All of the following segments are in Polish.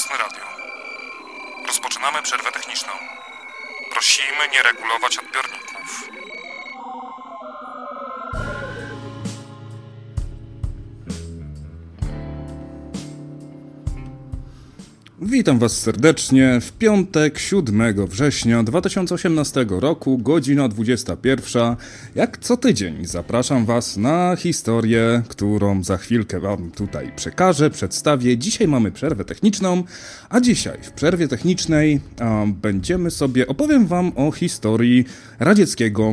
własne radio. Rozpoczynamy przerwę techniczną. Prosimy nie regulować odbiorników. Witam Was serdecznie w piątek 7 września 2018 roku, godzina 21. Jak co tydzień zapraszam Was na historię, którą za chwilkę Wam tutaj przekażę, przedstawię. Dzisiaj mamy przerwę techniczną, a dzisiaj w przerwie technicznej będziemy sobie, opowiem Wam o historii radzieckiego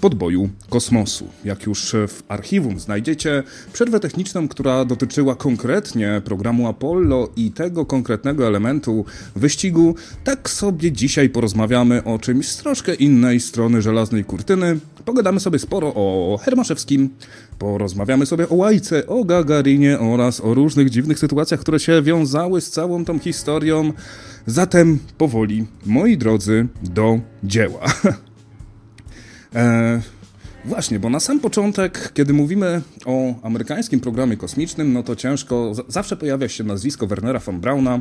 podboju kosmosu. Jak już w archiwum znajdziecie przerwę techniczną, która dotyczyła konkretnie programu Apollo i tego konkretnego elementu wyścigu, tak sobie dzisiaj porozmawiamy o czymś z troszkę innej strony żelaznej kurtyny. Pogadamy sobie sporo o Hermaszewskim, porozmawiamy sobie o Łajce, o Gagarinie oraz o różnych dziwnych sytuacjach, które się wiązały z całą tą historią. Zatem powoli, moi drodzy, do dzieła. E, właśnie, bo na sam początek, kiedy mówimy o amerykańskim programie kosmicznym, no to ciężko, zawsze pojawia się nazwisko Wernera von Brauna,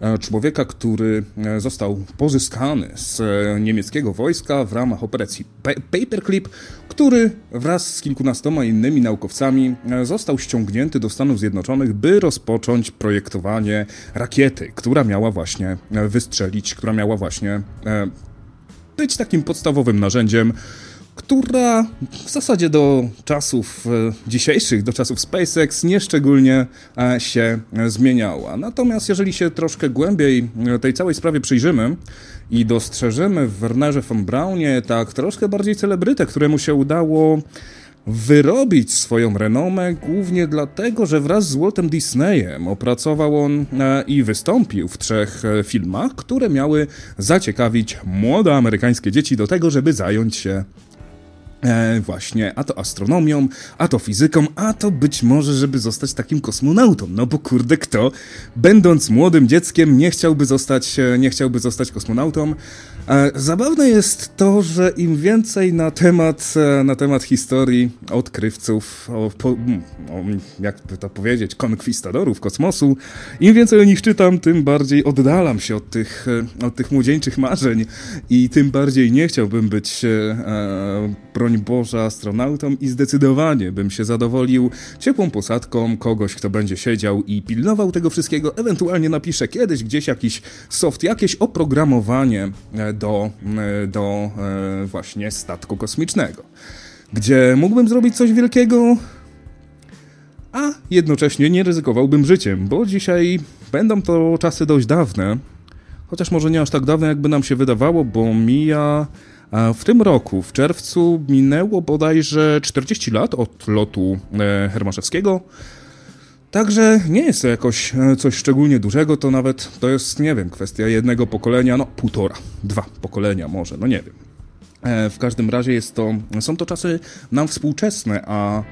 e, człowieka, który e, został pozyskany z niemieckiego wojska w ramach operacji Paperclip, który wraz z kilkunastoma innymi naukowcami został ściągnięty do Stanów Zjednoczonych, by rozpocząć projektowanie rakiety, która miała właśnie wystrzelić, która miała właśnie być takim podstawowym narzędziem która w zasadzie do czasów e, dzisiejszych, do czasów SpaceX nieszczególnie e, się zmieniała. Natomiast jeżeli się troszkę głębiej e, tej całej sprawie przyjrzymy i dostrzeżemy w Wernerze von Braunie tak troszkę bardziej celebrytę, któremu się udało wyrobić swoją renomę głównie dlatego, że wraz z Waltem Disneyem opracował on i wystąpił w trzech filmach, które miały zaciekawić młode amerykańskie dzieci do tego, żeby zająć się E, właśnie, a to astronomią, a to fizyką, a to być może, żeby zostać takim kosmonautą. No bo kurde, kto, będąc młodym dzieckiem, nie chciałby zostać, e, nie chciałby zostać kosmonautą? E, zabawne jest to, że im więcej na temat, e, na temat historii odkrywców, o, po, o, jak to powiedzieć, konkwistadorów kosmosu, im więcej o nich czytam, tym bardziej oddalam się od tych, e, od tych młodzieńczych marzeń i tym bardziej nie chciałbym być, e, broń Boża, astronautą i zdecydowanie bym się zadowolił. Ciepłą posadką kogoś, kto będzie siedział i pilnował tego wszystkiego, ewentualnie napisze kiedyś gdzieś jakiś soft, jakieś oprogramowanie do, e, do e, właśnie statku kosmicznego, gdzie mógłbym zrobić coś wielkiego, a jednocześnie nie ryzykowałbym życiem, bo dzisiaj będą to czasy dość dawne, chociaż może nie aż tak dawne, jakby nam się wydawało, bo mija w tym roku, w czerwcu, minęło bodajże 40 lat od lotu e, Hermaszewskiego. Także nie jest to jakoś e, coś szczególnie dużego, to nawet to jest, nie wiem, kwestia jednego pokolenia, no półtora, dwa pokolenia może, no nie wiem. E, w każdym razie jest to, są to czasy nam współczesne, a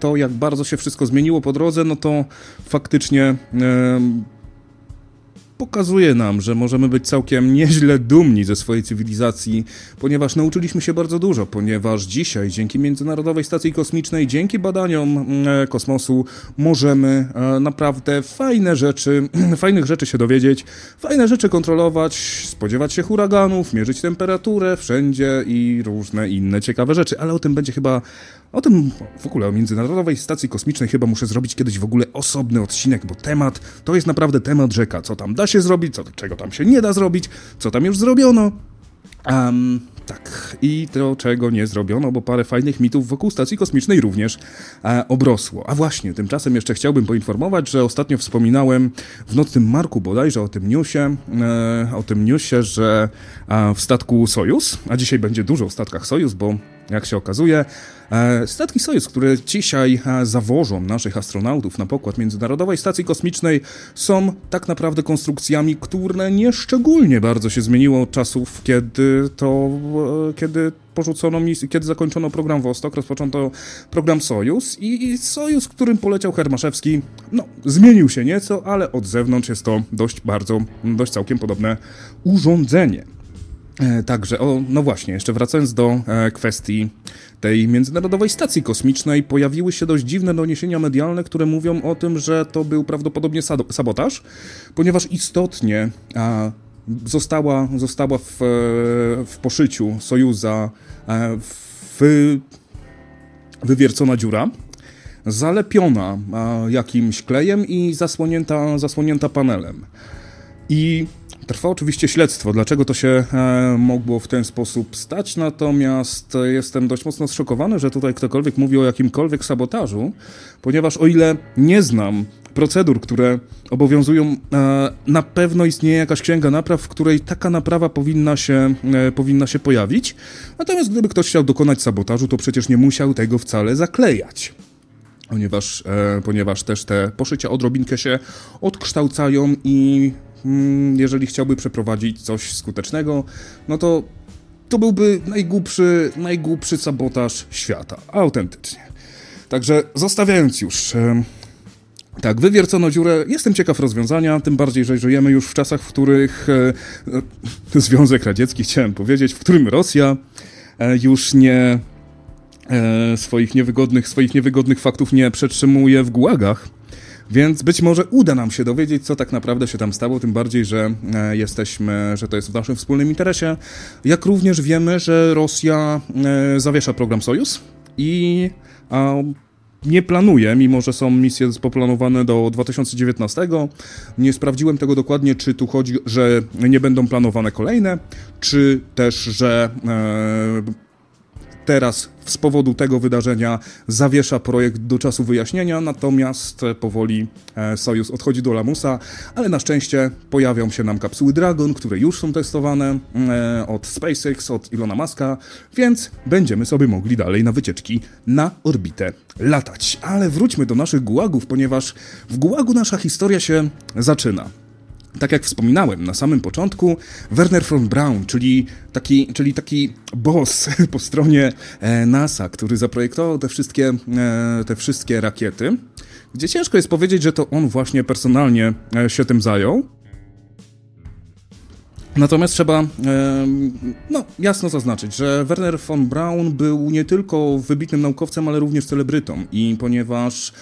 to jak bardzo się wszystko zmieniło po drodze, no to faktycznie pokazuje nam, że możemy być całkiem nieźle dumni ze swojej cywilizacji, ponieważ nauczyliśmy się bardzo dużo, ponieważ dzisiaj dzięki Międzynarodowej Stacji Kosmicznej, dzięki badaniom mm, e, kosmosu możemy e, naprawdę fajne rzeczy, fajnych rzeczy się dowiedzieć, fajne rzeczy kontrolować, spodziewać się huraganów, mierzyć temperaturę wszędzie i różne inne ciekawe rzeczy, ale o tym będzie chyba o tym w ogóle, o Międzynarodowej Stacji Kosmicznej chyba muszę zrobić kiedyś w ogóle osobny odcinek, bo temat to jest naprawdę temat rzeka. Co tam da się zrobić, co, czego tam się nie da zrobić, co tam już zrobiono. Um, tak, i to, czego nie zrobiono, bo parę fajnych mitów wokół stacji kosmicznej również e, obrosło. A właśnie, tymczasem jeszcze chciałbym poinformować, że ostatnio wspominałem w nocnym Marku bodajże o tym newsie, e, o tym newsie, że e, w statku Sojus, a dzisiaj będzie dużo o statkach Sojus, bo jak się okazuje, e, statki Sojus, które dzisiaj e, zawożą naszych astronautów na pokład Międzynarodowej Stacji Kosmicznej, są tak naprawdę konstrukcjami, które nieszczególnie bardzo się zmieniło od czasów, kiedy to, e, kiedy porzucono misję, kiedy zakończono program Wostok, rozpoczęto program Sojus i Sojus, którym poleciał Hermaszewski, no, zmienił się nieco, ale od zewnątrz jest to dość bardzo, dość całkiem podobne urządzenie. E, także, o, no właśnie, jeszcze wracając do e, kwestii tej Międzynarodowej Stacji Kosmicznej, pojawiły się dość dziwne doniesienia medialne, które mówią o tym, że to był prawdopodobnie sabotaż, ponieważ istotnie została, została w, e, w poszyciu Sojuza w, wywiercona dziura, zalepiona jakimś klejem i zasłonięta, zasłonięta panelem. I Trwa oczywiście śledztwo, dlaczego to się e, mogło w ten sposób stać, natomiast jestem dość mocno zszokowany, że tutaj ktokolwiek mówi o jakimkolwiek sabotażu, ponieważ o ile nie znam procedur, które obowiązują, e, na pewno istnieje jakaś księga napraw, w której taka naprawa powinna się, e, powinna się pojawić. Natomiast gdyby ktoś chciał dokonać sabotażu, to przecież nie musiał tego wcale zaklejać ponieważ, e, ponieważ też te poszycia odrobinkę się odkształcają i jeżeli chciałby przeprowadzić coś skutecznego, no to to byłby najgłupszy, najgłupszy sabotaż świata. Autentycznie. Także zostawiając już tak, wywiercono dziurę. Jestem ciekaw rozwiązania, tym bardziej, że żyjemy już w czasach, w których e, Związek Radziecki, chciałem powiedzieć, w którym Rosja e, już nie e, swoich niewygodnych, swoich niewygodnych faktów nie przetrzymuje w gułagach. Więc być może uda nam się dowiedzieć, co tak naprawdę się tam stało, tym bardziej, że e, jesteśmy, że to jest w naszym wspólnym interesie. Jak również wiemy, że Rosja e, zawiesza program Sojus i nie planuje, mimo że są misje poplanowane do 2019. Nie sprawdziłem tego dokładnie, czy tu chodzi, że nie będą planowane kolejne, czy też, że e, teraz z powodu tego wydarzenia zawiesza projekt do czasu wyjaśnienia, natomiast powoli e, Sojus odchodzi do lamusa, ale na szczęście pojawią się nam kapsuły Dragon, które już są testowane e, od SpaceX, od Ilona Muska, więc będziemy sobie mogli dalej na wycieczki na orbitę latać. Ale wróćmy do naszych gułagów, ponieważ w gułagu nasza historia się zaczyna. Tak jak wspominałem na samym początku, Werner von Braun, czyli taki, czyli taki boss po stronie e, NASA, który zaprojektował te wszystkie, e, te wszystkie rakiety, gdzie ciężko jest powiedzieć, że to on właśnie personalnie e, się tym zajął. Natomiast trzeba no, jasno zaznaczyć, że Werner von Braun był nie tylko wybitnym naukowcem, ale również celebrytą. I ponieważ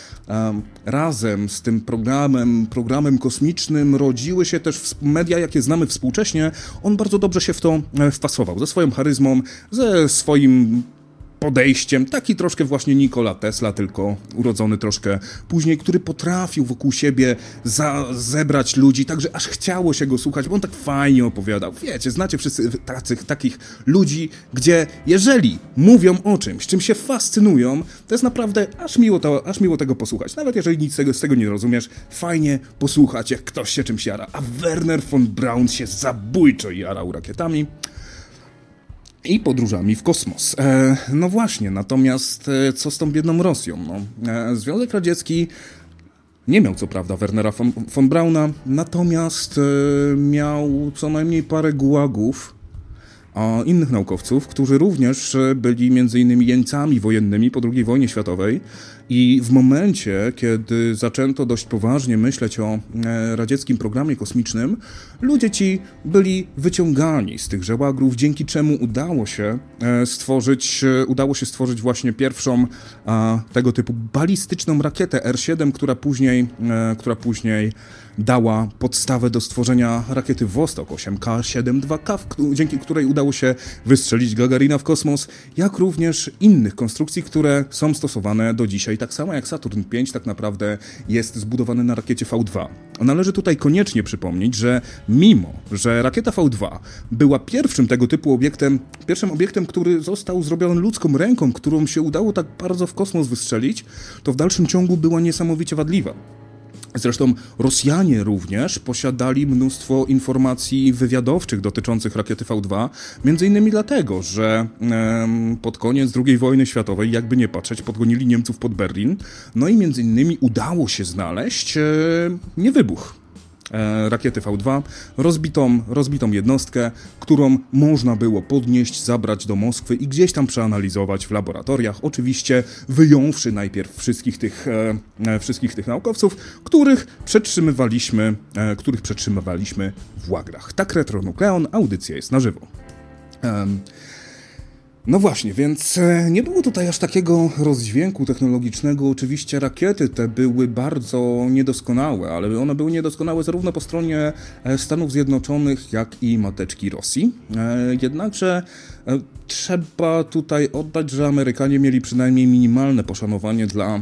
razem z tym programem, programem kosmicznym rodziły się też media, jakie znamy współcześnie, on bardzo dobrze się w to e, wpasował. Ze swoją charyzmą, ze swoim podejściem, taki troszkę właśnie Nikola Tesla, tylko urodzony troszkę później, który potrafił wokół siebie za, zebrać ludzi, także aż chciało się go słuchać, bo on tak fajnie opowiadał. Wiecie, znacie wszyscy tacy, takich ludzi, gdzie jeżeli mówią o czymś, czym się fascynują, to jest naprawdę aż miło, to, aż miło tego posłuchać. Nawet jeżeli nic z tego nie rozumiesz, fajnie posłuchać, jak ktoś się czymś jara. A Werner von Braun się zabójczo jarał rakietami i podróżami w kosmos. E, no właśnie, natomiast e, co z tą biedną Rosją? No, e, Związek Radziecki nie miał co prawda Wernera von, von Brauna, natomiast e, miał co najmniej parę gułagów, a innych naukowców, którzy również e, byli między innymi jeńcami wojennymi po II wojnie światowej i w momencie, kiedy zaczęto dość poważnie myśleć o e, radzieckim programie kosmicznym, ludzie ci byli wyciągani z tych żełagrów, dzięki czemu udało się e, stworzyć, udało się stworzyć właśnie pierwszą tego typu balistyczną rakietę R-7, która później, która później dała podstawę do stworzenia rakiety Vostok 8K-72K, dzięki której udało się wystrzelić Gagarina w kosmos, jak również innych konstrukcji, które są stosowane do dzisiaj. Tak samo jak Saturn V tak naprawdę jest zbudowany na rakiecie V2. Należy tutaj koniecznie przypomnieć, że mimo, że rakieta V2 była pierwszym tego typu obiektem, pierwszym obiektem, który został zrobiony ludzką ręką, którą się udało tak bardzo w kosmos wystrzelić, to w dalszym ciągu była niesamowicie wadliwa. Zresztą Rosjanie również posiadali mnóstwo informacji wywiadowczych dotyczących rakiety V2, między innymi dlatego, że pod koniec II wojny światowej, jakby nie patrzeć, podgonili Niemców pod Berlin, no i między innymi udało się znaleźć e, niewybuch rakiety V2, rozbitą, rozbitą jednostkę, którą można było podnieść, zabrać do Moskwy i gdzieś tam przeanalizować w laboratoriach, oczywiście wyjąwszy najpierw wszystkich tych, e, e, wszystkich tych naukowców, których przetrzymywaliśmy, których przetrzymywaliśmy w łagrach. Tak Retronukleon, audycja jest na żywo. No właśnie, więc e, nie było tutaj aż takiego rozdźwięku technologicznego. Oczywiście rakiety te były bardzo niedoskonałe, ale one były niedoskonałe zarówno po stronie e, Stanów Zjednoczonych, jak i mateczki Rosji. E, jednakże Trzeba tutaj oddać, że Amerykanie mieli przynajmniej minimalne poszanowanie dla e,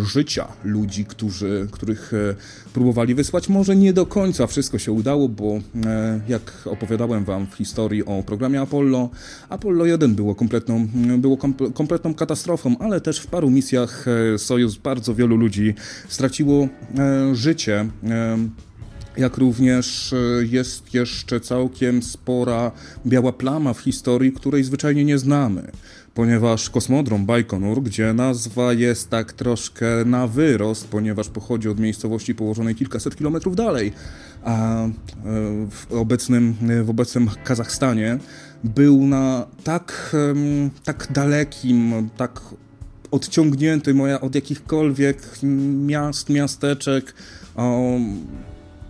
życia ludzi, którzy, których e, próbowali wysłać. Może nie do końca wszystko się udało, bo e, jak opowiadałem wam w historii o programie Apollo, Apollo 1 było kompletną, było kompletną katastrofą, ale też w paru misjach Sojus bardzo wielu ludzi straciło życie jak również e, jest jeszcze całkiem spora biała plama w historii, której zwyczajnie nie znamy. Ponieważ kosmodrom Bajkonur, gdzie nazwa jest tak troszkę na wyrost, ponieważ pochodzi od miejscowości położonej kilkaset kilometrów dalej, a e, w obecnym, w obecnym Kazachstanie był na tak, tak dalekim, tak odciągnięty od jakichkolwiek miast, miasteczek,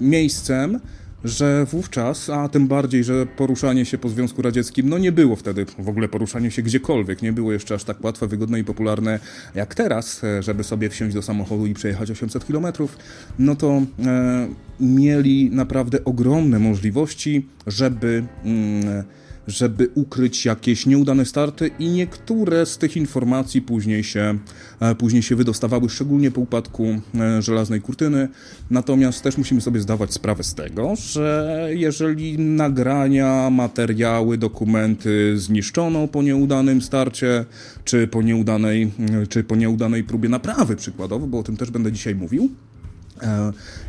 miejscem, że wówczas, a tym bardziej, że poruszanie się po Związku Radzieckim, no nie było wtedy w ogóle poruszanie się gdziekolwiek, nie było jeszcze aż tak łatwe, wygodne i popularne jak teraz, e, żeby sobie wsiąść do samochodu i przejechać 800 kilometrów, no to e, mieli naprawdę ogromne możliwości, żeby... Mm, żeby ukryć jakieś nieudane starty i niektóre z tych informacji później się, e, później się wydostawały, szczególnie po upadku e, żelaznej kurtyny. Natomiast też musimy sobie zdawać sprawę z tego, że jeżeli nagrania, materiały, dokumenty zniszczono po nieudanym starcie, czy po nieudanej, czy po nieudanej próbie naprawy przykładowo, bo o tym też będę dzisiaj mówił,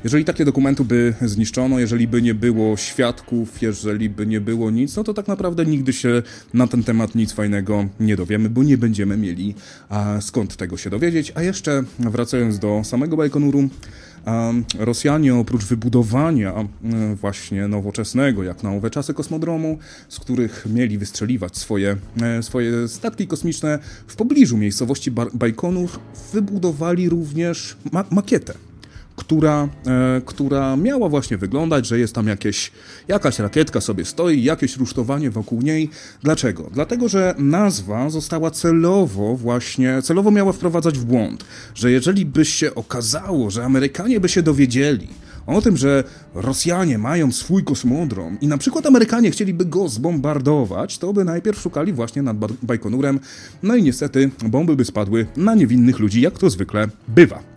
jeżeli takie dokumenty by zniszczono, jeżeli by nie było świadków, jeżeli by nie było nic, no to tak naprawdę nigdy się na ten temat nic fajnego nie dowiemy, bo nie będziemy mieli skąd tego się dowiedzieć. A jeszcze wracając do samego Bajkonuru, Rosjanie oprócz wybudowania właśnie nowoczesnego, jak na owe czasy kosmodromu, z których mieli wystrzeliwać swoje, e, swoje statki kosmiczne, w pobliżu miejscowości Bajkonur wybudowali również ma makietę która, e, która miała właśnie wyglądać, że jest tam jakieś, jakaś rakietka sobie stoi, jakieś rusztowanie wokół niej. Dlaczego? Dlatego, że nazwa została celowo właśnie, celowo miała wprowadzać w błąd, że jeżeli by się okazało, że Amerykanie by się dowiedzieli, o tym, że Rosjanie mają swój kosmodrom i na przykład Amerykanie chcieliby go zbombardować, to by najpierw szukali właśnie nad Bajkonurem, no i niestety bomby by spadły na niewinnych ludzi, jak to zwykle bywa.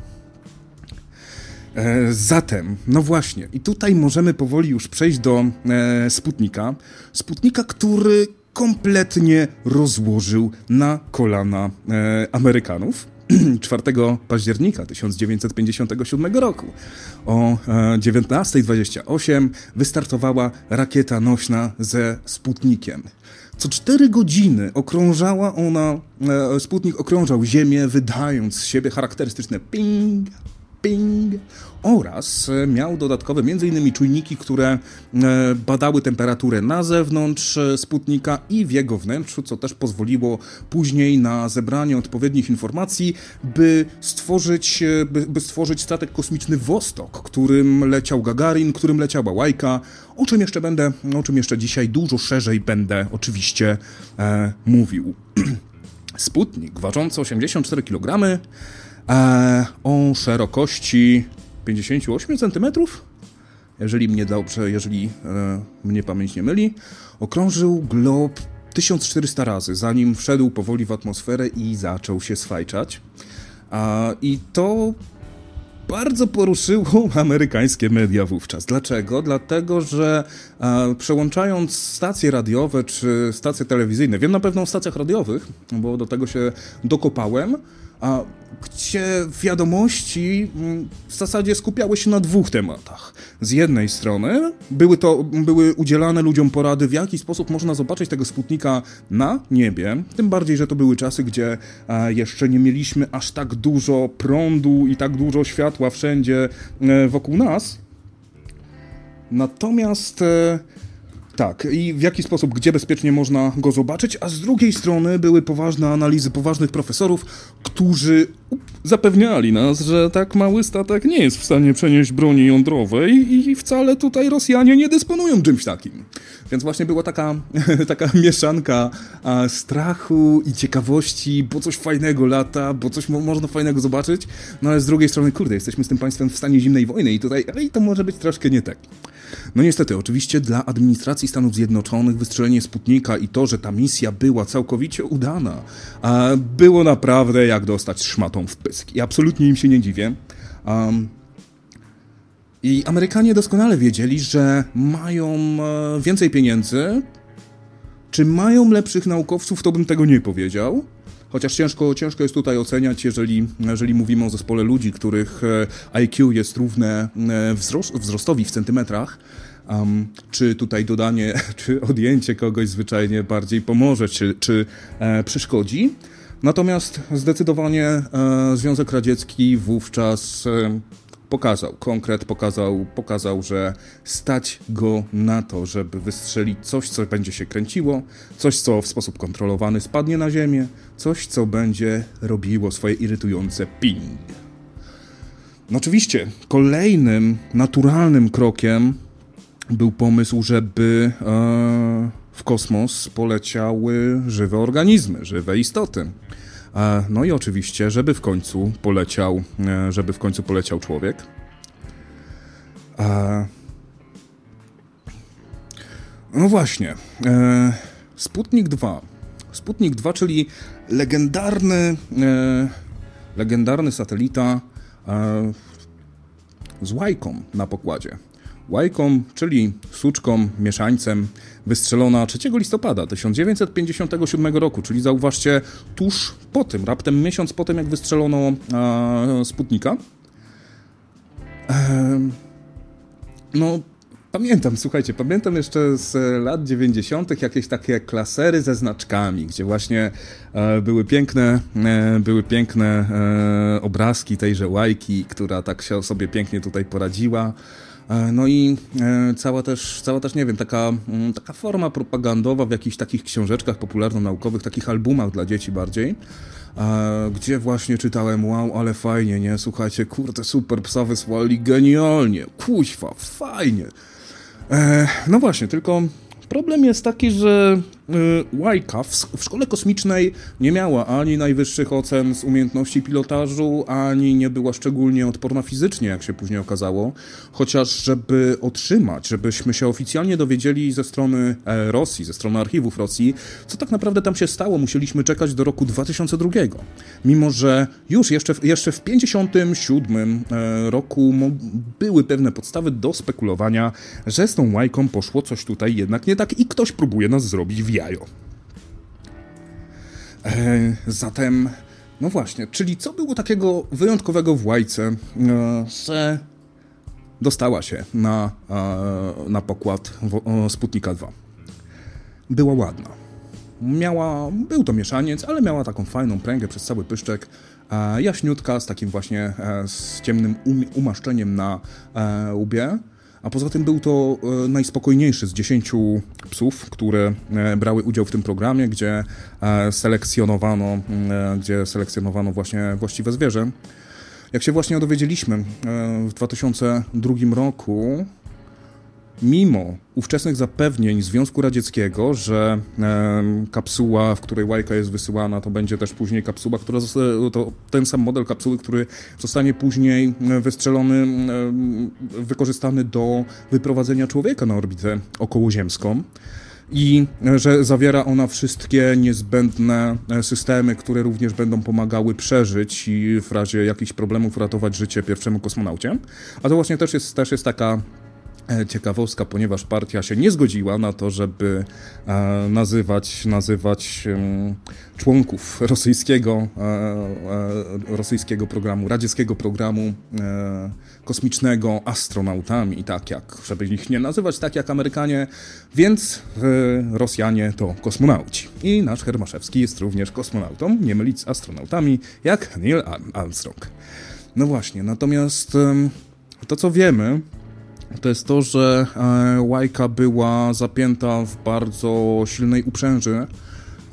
E, zatem, no właśnie, i tutaj możemy powoli już przejść do e, Sputnika. Sputnika, który kompletnie rozłożył na kolana e, Amerykanów. 4 października 1957 roku o 19.28 wystartowała rakieta nośna ze Sputnikiem. Co 4 godziny okrążała ona, Sputnik okrążał Ziemię, wydając z siebie charakterystyczne ping, ping oraz e, miał dodatkowe m.in. czujniki, które e, badały temperaturę na zewnątrz e, Sputnika i w jego wnętrzu, co też pozwoliło później na zebranie odpowiednich informacji, by stworzyć, by, by stworzyć statek kosmiczny Vostok, którym leciał Gagarin, którym leciała Łajka, o czym jeszcze będę, o czym jeszcze dzisiaj dużo szerzej będę oczywiście e, mówił. Sputnik, ważący 84 kg, o szerokości 58 cm, jeżeli mnie dobrze, jeżeli e, mnie pamięć nie myli, okrążył glob 1400 razy, zanim wszedł powoli w atmosferę i zaczął się swajczać. I to bardzo poruszyło amerykańskie media wówczas. Dlaczego? Dlatego, że e, przełączając stacje radiowe czy stacje telewizyjne, wiem na pewno o stacjach radiowych, bo do tego się dokopałem, gdzie wiadomości mm, w zasadzie skupiały się na dwóch tematach. Z jednej strony były to były udzielane ludziom porady, w jaki sposób można zobaczyć tego Sputnika na niebie, tym bardziej, że to były czasy, gdzie jeszcze nie mieliśmy aż tak dużo prądu i tak dużo światła wszędzie e, wokół nas. Natomiast e, tak, i w jaki sposób, gdzie bezpiecznie można go zobaczyć, a z drugiej strony były poważne analizy poważnych profesorów, którzy zapewniali nas, że tak mały statek nie jest w stanie przenieść broni jądrowej i wcale tutaj Rosjanie nie dysponują czymś takim. Więc właśnie była taka, taka mieszanka strachu i ciekawości, bo coś fajnego lata, bo coś mo można fajnego zobaczyć, no ale z drugiej strony, kurde, jesteśmy z tym państwem w stanie zimnej wojny i tutaj ej, to może być troszkę nie tak. No niestety, oczywiście dla administracji Stanów Zjednoczonych wystrzelenie Sputnika i to, że ta misja była całkowicie udana, było naprawdę jak dostać szmatą w pysk. I absolutnie im się nie dziwię. Um, I Amerykanie doskonale wiedzieli, że mają e, więcej pieniędzy. Czy mają lepszych naukowców, to bym tego nie powiedział. Chociaż ciężko, ciężko jest tutaj oceniać, jeżeli, jeżeli mówimy o zespole ludzi, których e, IQ jest równe e, wzrost, wzrostowi w centymetrach, um, czy tutaj dodanie, czy odjęcie kogoś zwyczajnie bardziej pomoże, czy, czy e, przeszkodzi. Natomiast zdecydowanie e, Związek Radziecki wówczas e, pokazał, konkret pokazał, pokazał, że stać go na to, żeby wystrzelić coś, co będzie się kręciło, coś, co w sposób kontrolowany spadnie na ziemię, coś, co będzie robiło swoje irytujące ping. No oczywiście, kolejnym naturalnym krokiem był pomysł, żeby e, w kosmos poleciały żywe organizmy, żywe istoty. E, no i oczywiście, żeby w końcu poleciał, e, żeby w końcu poleciał człowiek. E, no właśnie. Sputnik 2. Sputnik 2, czyli legendarny, legendarny satelita z łajką na pokładzie. Łajką, czyli suczką, mieszańcem, wystrzelona 3 listopada 1957 roku, czyli zauważcie, tuż po tym, raptem miesiąc po tym, jak wystrzelono e, Sputnika. E, no, Pamiętam, słuchajcie, pamiętam jeszcze z lat 90. jakieś takie klasery ze znaczkami, gdzie właśnie e, były piękne, e, były piękne e, obrazki tejże łajki, która tak się sobie pięknie tutaj poradziła. E, no i e, cała też, cała też, nie wiem, taka, mm, taka forma propagandowa w jakichś takich książeczkach popularno-naukowych, takich albumach dla dzieci bardziej, e, gdzie właśnie czytałem, wow, ale fajnie, nie? Słuchajcie, kurde, super, psa wysłali genialnie, kuźwa, fajnie. No właśnie, tylko problem jest taki, że Y, Łajka w, w szkole kosmicznej nie miała ani najwyższych ocen z umiejętności pilotażu, ani nie była szczególnie odporna fizycznie, jak się później okazało. Chociaż, żeby otrzymać, żebyśmy się oficjalnie dowiedzieli ze strony e, Rosji, ze strony archiwów Rosji, co tak naprawdę tam się stało, musieliśmy czekać do roku 2002. Mimo, że już jeszcze, jeszcze w 1957 e, roku były pewne podstawy do spekulowania, że z tą Łajką poszło coś tutaj jednak nie tak i ktoś próbuje nas zrobić w jajo. E, zatem, no właśnie, czyli co było takiego wyjątkowego w Łajce, e, że dostała się na, e, na pokład Sputnika 2? Była ładna. Miała, był to mieszaniec, ale miała taką fajną pręgę przez cały pyszczek, jaśniutka, z takim właśnie z ciemnym um, umaszczeniem na łbie a poza tym był to e, najspokojniejszy z dziesięciu psów, które e, brały udział w tym programie, gdzie e, selekcjonowano, gdzie selekcjonowano właśnie właściwe zwierzę. Jak się właśnie dowiedzieliśmy w 2002 roku, mimo ówczesnych zapewnień Związku Radzieckiego, że e, kapsuła, w której łajka jest wysyłana, to będzie też później kapsuła, która to ten sam model kapsuły, który zostanie później wystrzelony, e, wykorzystany do wyprowadzenia człowieka na orbitę okołoziemską i że zawiera ona wszystkie niezbędne systemy, które również będą pomagały przeżyć i w razie jakichś problemów ratować życie pierwszemu kosmonaucie. A to właśnie też jest, też jest taka E, ciekawostka, ponieważ partia się nie zgodziła na to, żeby e, nazywać, nazywać członków rosyjskiego, e, rosyjskiego programu, radzieckiego programu kosmicznego astronautami, tak jak, żeby ich nie nazywać tak jak Amerykanie, więc Rosjanie to kosmonauci. I nasz Hermaszewski jest również kosmonautą, nie mylić z astronautami, jak Neil Armstrong. No właśnie, natomiast to co wiemy, to jest to, że e, Łajka była zapięta w bardzo silnej uprzęży,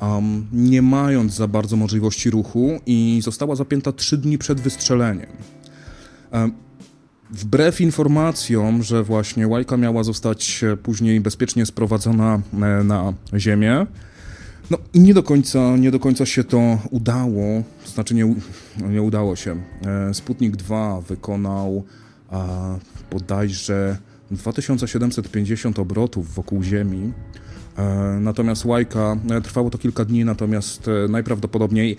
um, nie mając za bardzo możliwości ruchu i została zapięta trzy dni przed wystrzeleniem. Um, Wbrew informacjom, że właśnie Łajka miała zostać później bezpiecznie sprowadzona e, na ziemię, no i nie do końca, nie do końca się to udało, znaczy nie, nie udało się. E, Sputnik 2 wykonał a, bodajże 2750 obrotów wokół Ziemi, e, natomiast Łajka, trwało to kilka dni, natomiast najprawdopodobniej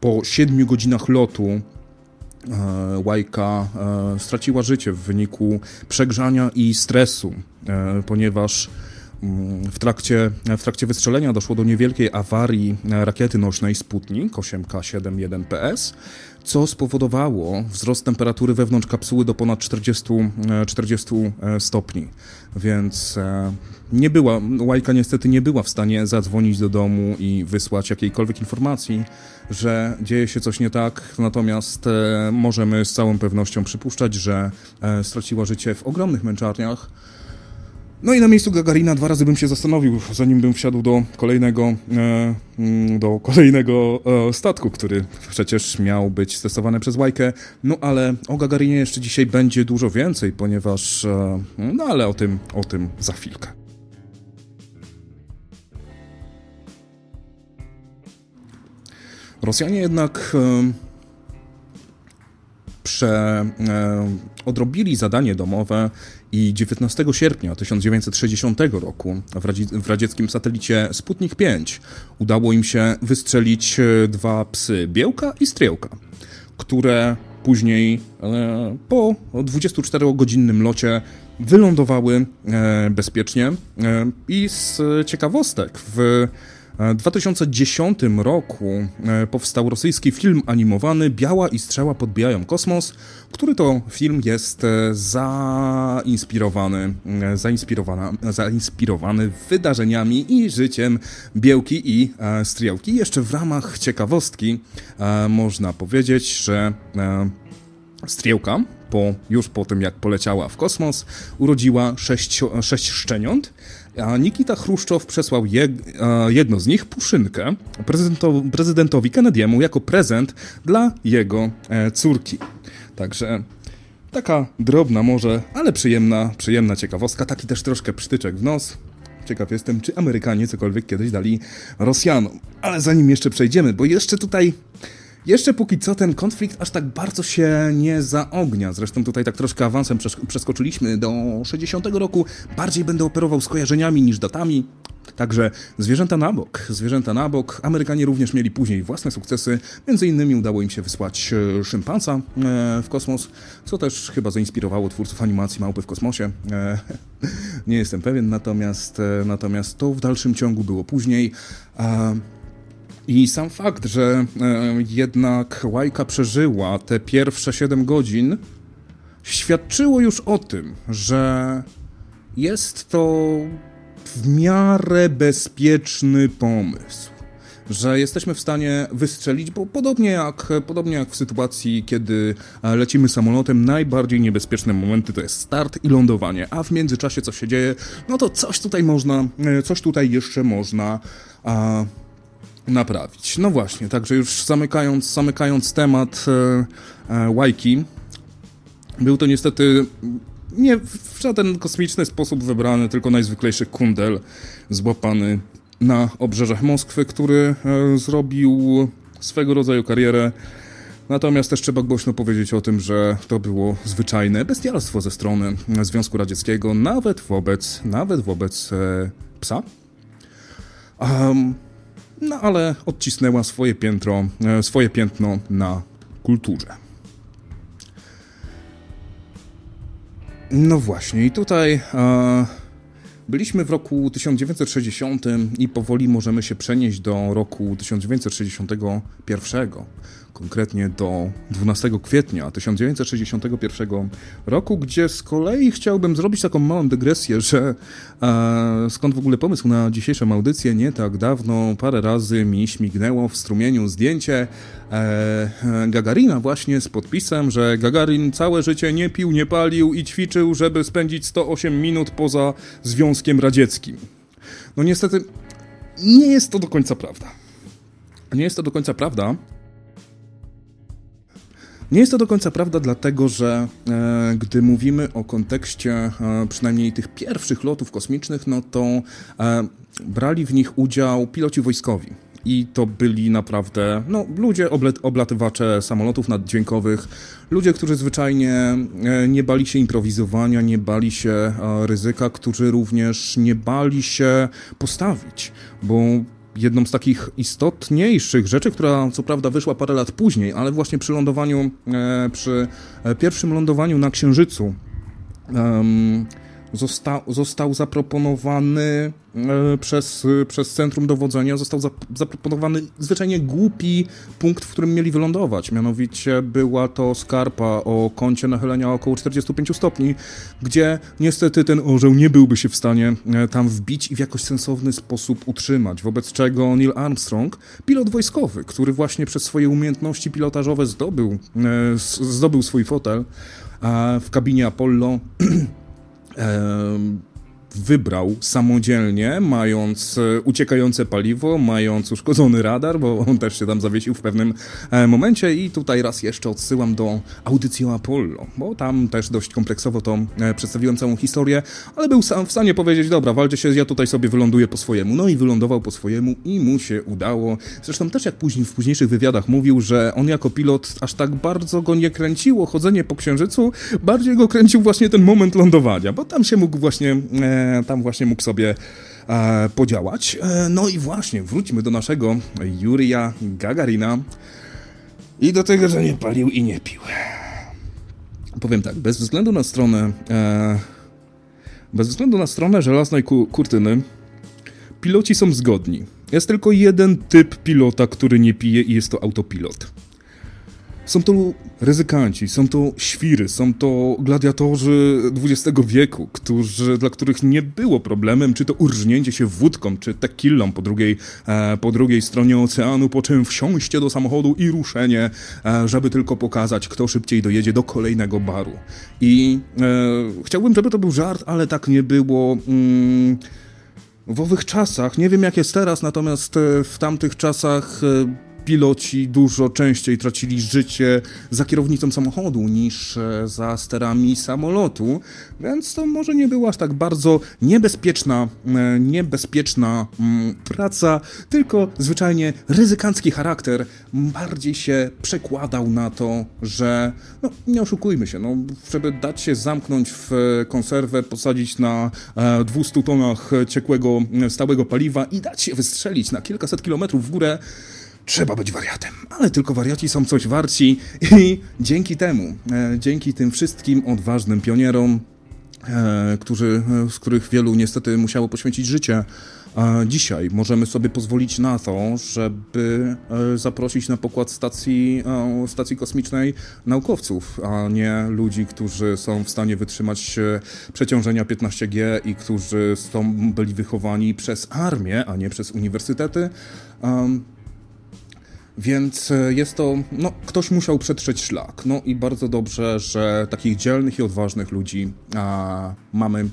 po 7 godzinach lotu E, Łajka e, straciła życie w wyniku przegrzania i stresu, e, ponieważ mm, w trakcie, w trakcie wystrzelenia doszło do niewielkiej awarii rakiety nośnej Sputnik 8K71PS, co spowodowało wzrost temperatury wewnątrz kapsuły do ponad 40, 40 stopni. Więc nie była, Łajka niestety nie była w stanie zadzwonić do domu i wysłać jakiejkolwiek informacji, że dzieje się coś nie tak, natomiast e, możemy z całą pewnością przypuszczać, że e, straciła życie w ogromnych męczarniach. No i na miejscu Gagarina dwa razy bym się zastanowił, zanim bym wsiadł do kolejnego, e, mm, do kolejnego statku, który przecież miał być stestowany przez Łajkę. No ale o Gagarinie jeszcze dzisiaj będzie dużo więcej, ponieważ, no ale o tym, o tym za chwilkę. Rosjanie jednak prze, odrobili zadanie domowe i 19 sierpnia 1960 roku w, w radzieckim satelicie Sputnik 5 udało im się wystrzelić e, dwa psy, Białka i Striełka, które później e, po 24-godzinnym locie wylądowały e, bezpiecznie i z ciekawostek w w 2010 roku e, powstał rosyjski film animowany Biała i strzała podbijają kosmos, który to film jest e, zainspirowany, e, zainspirowany wydarzeniami i życiem Białki i Striełki. Jeszcze w ramach ciekawostki można powiedzieć, że Striełka, po, już po tym jak poleciała w kosmos, urodziła sześć, sześć szczeniąt, a Nikita Chruszczow przesłał je, jedno z nich, Puszynkę, prezydentowi, prezydentowi Kennedy'emu jako prezent dla jego e, córki. Także taka drobna może, ale przyjemna, przyjemna ciekawostka, taki też troszkę przytyczek w nos. Ciekaw jestem, czy Amerykanie cokolwiek kiedyś dali Rosjanom. Ale zanim jeszcze przejdziemy, bo jeszcze tutaj jeszcze póki co ten konflikt aż tak bardzo się nie zaognia. Zresztą tutaj tak troszkę awansem przeskoczyliśmy do 60 roku. Bardziej będę operował skojarzeniami niż datami. Także zwierzęta na bok, zwierzęta na bok. Amerykanie również mieli później własne sukcesy. Między innymi udało im się wysłać e, szympansa e, w kosmos, co też chyba zainspirowało twórców animacji Małpy w kosmosie. E, nie jestem pewien, natomiast, natomiast to w dalszym ciągu było później. I sam fakt, że e, jednak Łajka przeżyła te pierwsze 7 godzin, świadczyło już o tym, że jest to w miarę bezpieczny pomysł. Że jesteśmy w stanie wystrzelić, bo podobnie jak, podobnie jak w sytuacji, kiedy e, lecimy samolotem, najbardziej niebezpieczne momenty to jest start i lądowanie, a w międzyczasie co się dzieje, no to coś tutaj można, e, coś tutaj jeszcze można a, naprawić. No właśnie, także już zamykając, zamykając temat e, e, Łajki, był to niestety nie w żaden kosmiczny sposób wybrany, tylko najzwyklejszy kundel złapany na obrzeżach Moskwy, który e, zrobił swego rodzaju karierę. Natomiast też trzeba głośno powiedzieć o tym, że to było zwyczajne bestialstwo ze strony Związku Radzieckiego, nawet wobec, nawet wobec e, psa. Um, no ale odcisnęła swoje piętro, e, swoje piętno na kulturze. No właśnie, i tutaj e, byliśmy w roku 1960 i powoli możemy się przenieść do roku 1961 konkretnie do 12 kwietnia 1961 roku, gdzie z kolei chciałbym zrobić taką małą dygresję, że e, skąd w ogóle pomysł na dzisiejszą audycję? Nie tak dawno, parę razy mi śmignęło w strumieniu zdjęcie e, Gagarina właśnie z podpisem, że Gagarin całe życie nie pił, nie palił i ćwiczył, żeby spędzić 108 minut poza Związkiem Radzieckim. No niestety nie jest to do końca prawda. Nie jest to do końca prawda. Nie jest to do końca prawda, dlatego że e, gdy mówimy o kontekście e, przynajmniej tych pierwszych lotów kosmicznych, no to e, brali w nich udział piloci wojskowi. I to byli naprawdę no, ludzie, oblatywacze samolotów naddźwiękowych, ludzie, którzy zwyczajnie e, nie bali się improwizowania, nie bali się e, ryzyka, którzy również nie bali się postawić, bo jedną z takich istotniejszych rzeczy, która co prawda wyszła parę lat później, ale właśnie przy lądowaniu, e, przy pierwszym lądowaniu na Księżycu, został, został zaproponowany e, przez, przez Centrum Dowodzenia, został zaproponowany zwyczajnie głupi punkt, w którym mieli wylądować. Mianowicie była to skarpa o kącie nachylenia około 45 stopni, gdzie niestety ten orzeł nie byłby się w stanie e, tam wbić i w jakoś sensowny sposób utrzymać. Wobec czego Neil Armstrong, pilot wojskowy, który właśnie przez swoje umiejętności pilotażowe zdobył, e, zdobył swój fotel w kabinie Apollo Um, wybrał samodzielnie, mając e, uciekające paliwo, mając uszkodzony radar, bo on też się tam zawiesił w pewnym e, momencie i tutaj raz jeszcze odsyłam do audycji o Apollo, bo tam też dość kompleksowo to e, przedstawiłem całą historię, ale był sam w stanie powiedzieć, dobra, walcie się, ja tutaj sobie wyląduję po swojemu. No i wylądował po swojemu i mu się udało. Zresztą też jak później w późniejszych wywiadach mówił, że on jako pilot aż tak bardzo go nie kręciło chodzenie po księżycu, bardziej go kręcił właśnie ten moment lądowania, bo tam się mógł właśnie tam właśnie mógł sobie e, podziałać. E, no i właśnie, wróćmy do naszego Jurija Gagarina i do tego, że nie palił i nie pił. Powiem tak, bez względu na stronę e, bez względu na stronę żelaznej ku kurtyny piloci są zgodni. Jest tylko jeden typ pilota, który nie pije i jest to autopilot. Są to ryzykanci, są to świry, są to gladiatorzy XX wieku, którzy, dla których nie było problemem, czy to urżnięcie się wódką, czy tequilą po drugiej, e, po drugiej stronie oceanu, po czym wsiąście do samochodu i ruszenie, e, żeby tylko pokazać, kto szybciej dojedzie do kolejnego baru. I e, chciałbym, żeby to był żart, ale tak nie było. Mm, w owych czasach, nie wiem jak jest teraz, natomiast e, w tamtych czasach e, piloci dużo częściej tracili życie za kierownicą samochodu niż e, za sterami samolotu, więc to może nie była aż tak bardzo niebezpieczna, e, niebezpieczna mm, praca, tylko zwyczajnie ryzykancki charakter bardziej się przekładał na to, że no nie oszukujmy się, no, żeby dać się zamknąć w konserwę, posadzić na 200 e, tonach ciekłego stałego paliwa i dać się wystrzelić na kilkaset kilometrów w górę, trzeba być wariatem. Ale tylko wariaci są coś warci i dzięki temu, e, dzięki tym wszystkim odważnym pionierom, e, którzy, e, z których wielu niestety musiało poświęcić życie, dzisiaj możemy sobie pozwolić na to, żeby zaprosić na pokład stacji, stacji kosmicznej naukowców, a nie ludzi, którzy są w stanie wytrzymać przeciążenia 15G i którzy są, byli wychowani przez armię, a nie przez uniwersytety. Więc e, jest to, no, ktoś musiał przetrzeć szlak. No i bardzo dobrze, że takich dzielnych i odważnych ludzi a, mamy.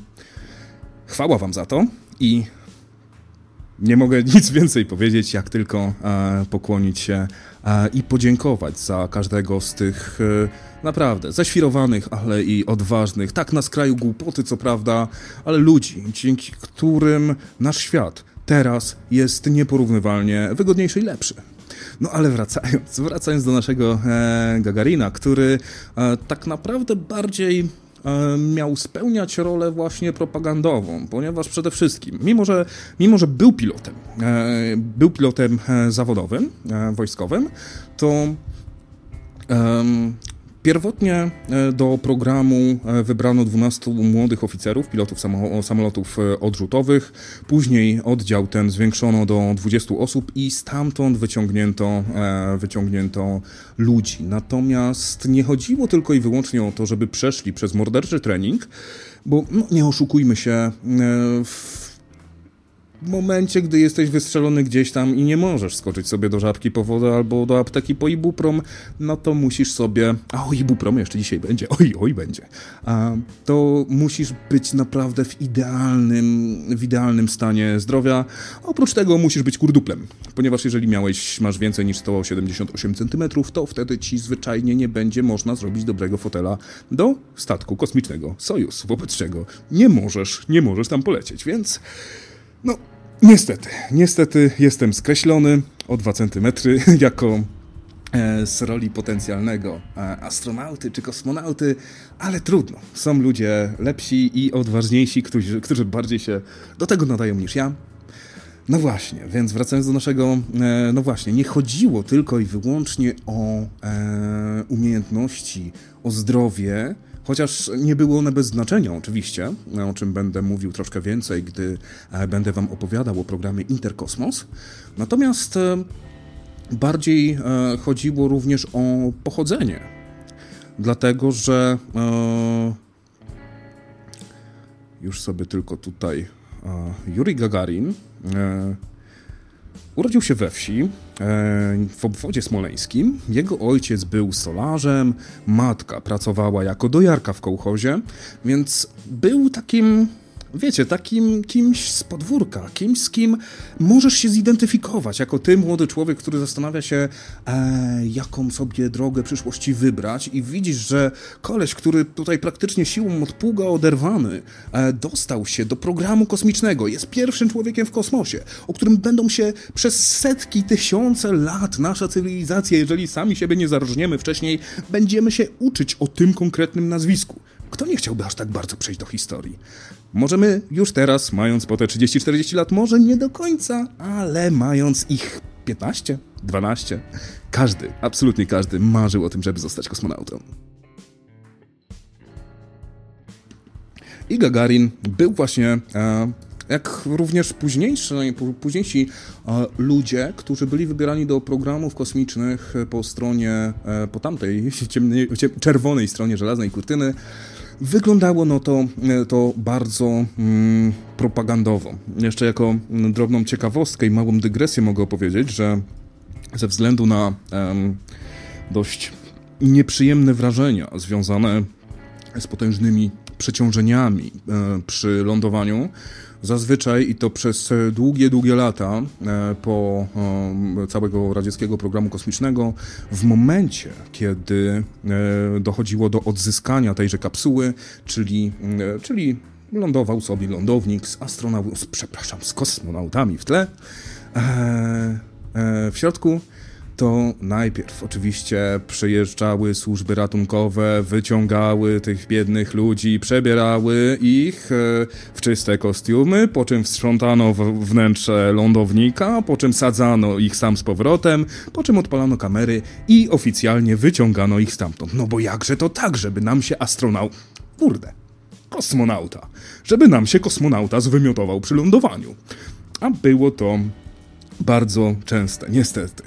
Chwała Wam za to i nie mogę nic więcej powiedzieć, jak tylko e, pokłonić się e, i podziękować za każdego z tych e, naprawdę zaświrowanych, ale i odważnych, tak na skraju głupoty, co prawda, ale ludzi, dzięki którym nasz świat teraz jest nieporównywalnie wygodniejszy i lepszy. No ale wracając, wracając do naszego e, Gagarina, który e, tak naprawdę bardziej e, miał spełniać rolę właśnie propagandową, ponieważ przede wszystkim, mimo że, mimo że był pilotem, e, był pilotem e, zawodowym, wojskowym, to Pierwotnie e, do programu e, wybrano 12 młodych oficerów, pilotów samolotów e, odrzutowych. Później oddział ten zwiększono do 20 osób i stamtąd wyciągnięto, wyciągnięto ludzi. Natomiast nie chodziło tylko i wyłącznie o to, żeby przeszli przez morderczy trening, bo no, nie oszukujmy się, w momencie, gdy jesteś wystrzelony gdzieś tam i nie możesz skoczyć sobie do żabki po wodę albo do apteki po ibuprom, no to musisz sobie... A o ibuprom jeszcze dzisiaj będzie, oj, oj będzie. A, to musisz być naprawdę w idealnym, w idealnym stanie zdrowia. Oprócz tego musisz być kurduplem, ponieważ jeżeli miałeś, masz więcej niż 178 cm, to wtedy ci zwyczajnie nie będzie można zrobić dobrego fotela do statku kosmicznego Sojus, wobec czego nie możesz, nie możesz tam polecieć, więc no niestety, niestety jestem skreślony o 2 cm jako e, z roli potencjalnego e, astronauty czy kosmonauty, ale trudno. Są ludzie lepsi i odważniejsi, którzy, którzy bardziej się do tego nadają niż ja. No właśnie, więc wracając do naszego, e, no właśnie, nie chodziło tylko i wyłącznie o umiejętności, o zdrowie, chociaż nie były one bez znaczenia oczywiście, o czym będę mówił troszkę więcej, gdy e, będę Wam opowiadał o programie Interkosmos. Natomiast e, bardziej e, chodziło również o pochodzenie, dlatego że już sobie tylko tutaj Yuri Gagarin urodził się we wsi w obwodzie smoleńskim. Jego ojciec był solarzem, matka pracowała jako dojarka w kołchozie, więc był takim wiecie, takim kimś z podwórka, kimś z kim możesz się zidentyfikować, jako ty, młody człowiek, który zastanawia się, e, jaką sobie drogę przyszłości wybrać i widzisz, że koleś, który tutaj praktycznie siłą od pługa oderwany, e, dostał się do programu kosmicznego, jest pierwszym człowiekiem w kosmosie, o którym będą się przez setki, tysiące lat nasza cywilizacja, jeżeli sami siebie nie zarżniemy wcześniej, będziemy się uczyć o tym konkretnym nazwisku. Kto nie chciałby aż tak bardzo przejść do historii? Możemy już teraz, mając po te 30-40 lat, może nie do końca, ale mając ich 15, 12, każdy, absolutnie każdy marzył o tym, żeby zostać kosmonautą. I Gagarin był właśnie, e, jak również późniejsi, e, ludzie, którzy byli wybierani do programów kosmicznych po stronie, e, po tamtej ciemnej, czerwonej stronie żelaznej kurtyny, Wyglądało no to, e, to bardzo mm, propagandowo. Jeszcze jako mm, drobną ciekawostkę i małą dygresję mogę opowiedzieć, że ze względu na dość nieprzyjemne wrażenia związane z potężnymi przeciążeniami e, przy lądowaniu, Zazwyczaj i to przez długie, długie lata e, po e, całego radzieckiego programu kosmicznego, w momencie, kiedy e, dochodziło do odzyskania tejże kapsuły, czyli, czyli lądował sobie lądownik z astronautami, przepraszam, z kosmonautami w tle, w środku to najpierw oczywiście przyjeżdżały służby ratunkowe, wyciągały tych biednych ludzi, przebierały ich e, w czyste kostiumy, po czym wstrzątano wnętrze lądownika, po czym sadzano ich sam z powrotem, po czym odpalano kamery i oficjalnie wyciągano ich stamtąd. No bo jakże to tak, żeby nam się astronaut... Kurde, kosmonauta. Żeby nam się kosmonauta zwymiotował przy lądowaniu. A było to bardzo częste, niestety.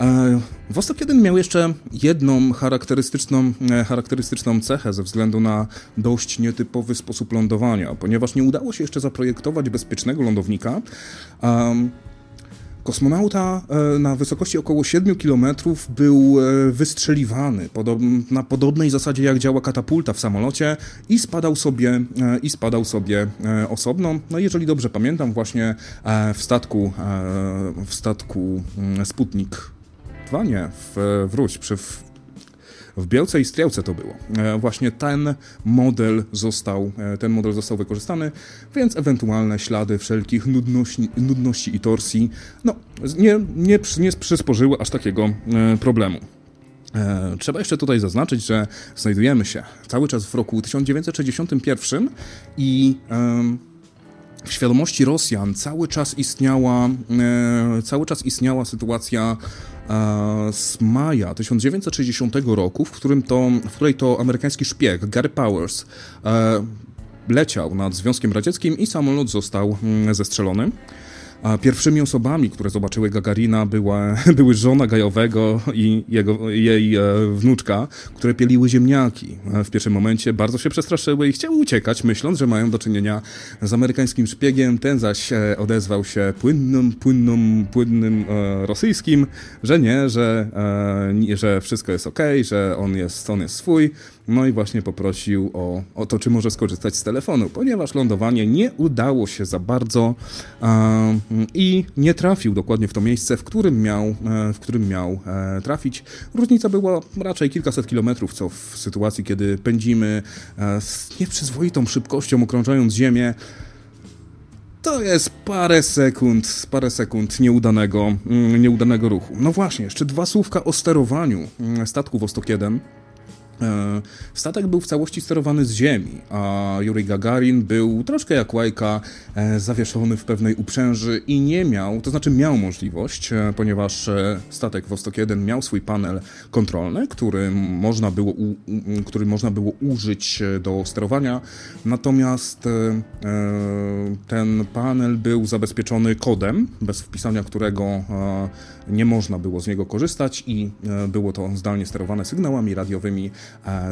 E, Vostok 1 miał jeszcze jedną charakterystyczną, e, charakterystyczną cechę ze względu na dość nietypowy sposób lądowania, ponieważ nie udało się jeszcze zaprojektować bezpiecznego lądownika. Kosmonauta e, na wysokości około 7 km był wystrzeliwany na podobnej zasadzie jak działa katapulta w samolocie i spadał sobie, i spadał sobie osobno. No jeżeli dobrze pamiętam, właśnie w statku, w statku mm, Sputnik nie, w, wróć, przy, w, w Bielce i Striełce to było. E, właśnie ten model został, e, ten model został wykorzystany, więc ewentualne ślady wszelkich nudności, nudności i torsji no, nie, nie, nie przysporzyły aż takiego e, problemu. Trzeba jeszcze tutaj zaznaczyć, że znajdujemy się cały czas w roku 1961 i w świadomości Rosjan cały czas istniała, cały czas istniała sytuacja z maja 1960 roku, w, którym to, w której to amerykański szpieg Gary Powers e, leciał nad Związkiem Radzieckim i samolot został mm, zestrzelony. Pierwszymi osobami, które zobaczyły Gagarina, była, były żona Gajowego i jego, jej e, wnuczka, które pieliły ziemniaki. E, w pierwszym momencie bardzo się przestraszyły i chciały uciekać, myśląc, że mają do czynienia z amerykańskim szpiegiem. Ten zaś e, odezwał się płynnym, płynnym, płynnym e, rosyjskim, że nie, że, e, że wszystko jest ok, że on jest, on jest swój. No i właśnie poprosił o, o to, czy może skorzystać z telefonu, ponieważ lądowanie nie udało się za bardzo e, i nie trafił dokładnie w to miejsce, w którym miał, e, w którym miał e, trafić. Różnica była raczej kilkaset kilometrów, co w sytuacji, kiedy pędzimy e, z nieprzyzwoitą szybkością, okrążając Ziemię, to jest parę sekund, parę sekund nieudanego, mm, nieudanego ruchu. No właśnie, jeszcze dwa słówka o sterowaniu mm, statku Vostok 1. E, statek był w całości sterowany z ziemi, a Yuri Gagarin był troszkę jak łajka, e, zawieszony w pewnej uprzęży i nie miał, to znaczy miał możliwość, e, ponieważ statek Vostok 1 miał swój panel kontrolny, który można było, który można było użyć do sterowania, natomiast ten panel był zabezpieczony kodem, bez wpisania którego nie można było z niego korzystać i było to zdalnie sterowane sygnałami radiowymi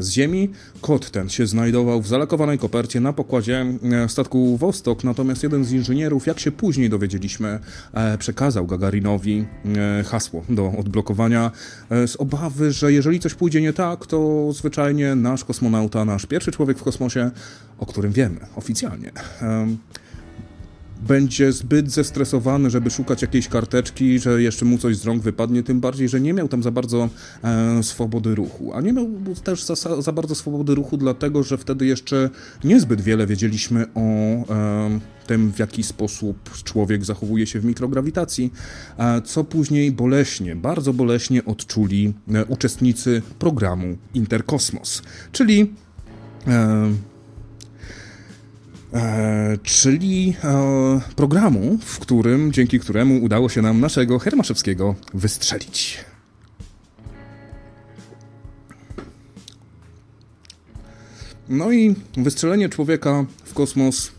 z Ziemi. Kod ten się znajdował w zalakowanej kopercie na pokładzie e, statku Vostok, natomiast jeden z inżynierów, jak się później dowiedzieliśmy, e, przekazał Gagarinowi e, hasło do odblokowania z obawy, że jeżeli coś pójdzie nie tak, to zwyczajnie nasz kosmonauta, nasz pierwszy człowiek w kosmosie, o którym wiemy oficjalnie, będzie zbyt zestresowany, żeby szukać jakiejś karteczki, że jeszcze mu coś z rąk wypadnie, tym bardziej, że nie miał tam za bardzo e, swobody ruchu. A nie miał też za, za, bardzo swobody ruchu, dlatego że wtedy jeszcze niezbyt wiele wiedzieliśmy o e, tym, w jaki sposób człowiek zachowuje się w mikrograwitacji, e, co później boleśnie, bardzo boleśnie odczuli e, uczestnicy programu Interkosmos, czyli e, czyli e, programu, w którym, dzięki któremu udało się nam naszego Hermaszewskiego wystrzelić. No i wystrzelenie człowieka w kosmos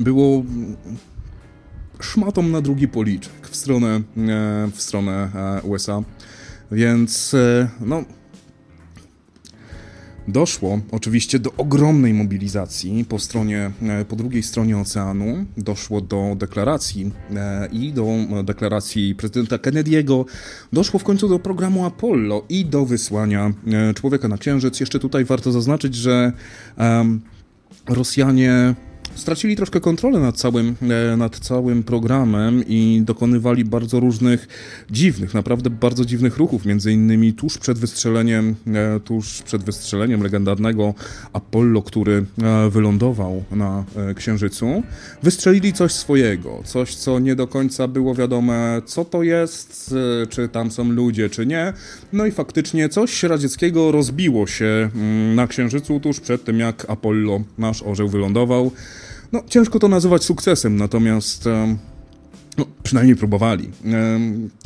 było szmatą na drugi policzek w stronę, e, w stronę e, USA. Więc e, no, Doszło oczywiście do ogromnej mobilizacji po stronie, e, po drugiej stronie oceanu. Doszło do deklaracji e, i do deklaracji prezydenta Kennedy'ego. Doszło w końcu do programu Apollo i do wysłania e, człowieka na Księżyc. Jeszcze tutaj warto zaznaczyć, że Rosjanie stracili troszkę kontrolę nad całym, e, nad całym programem i dokonywali bardzo różnych dziwnych, naprawdę bardzo dziwnych ruchów, między innymi tuż przed wystrzeleniem, e, tuż przed wystrzeleniem legendarnego Apollo, który e, wylądował na Księżycu, wystrzelili coś swojego, coś, co nie do końca było wiadome, co to jest, czy tam są ludzie, czy nie. No i faktycznie coś radzieckiego rozbiło się mm, na Księżycu tuż przed tym, jak Apollo, nasz orzeł, wylądował. No, ciężko to nazywać sukcesem, natomiast no, przynajmniej próbowali.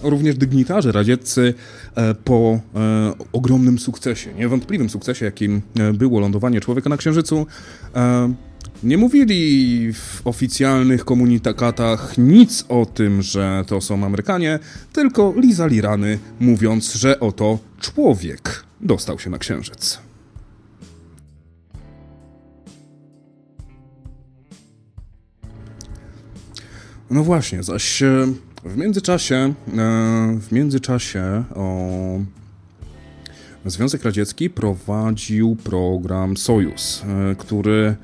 Również dygnitarze radzieccy e, po e, ogromnym sukcesie, niewątpliwym sukcesie, jakim e, było lądowanie człowieka na Księżycu, nie mówili w oficjalnych komunikatach nic o tym, że to są Amerykanie, tylko lizali rany, mówiąc, że oto człowiek dostał się na Księżyc. No właśnie, zaś e, w międzyczasie, e, w międzyczasie o Związek Radziecki prowadził program Sojus, e, który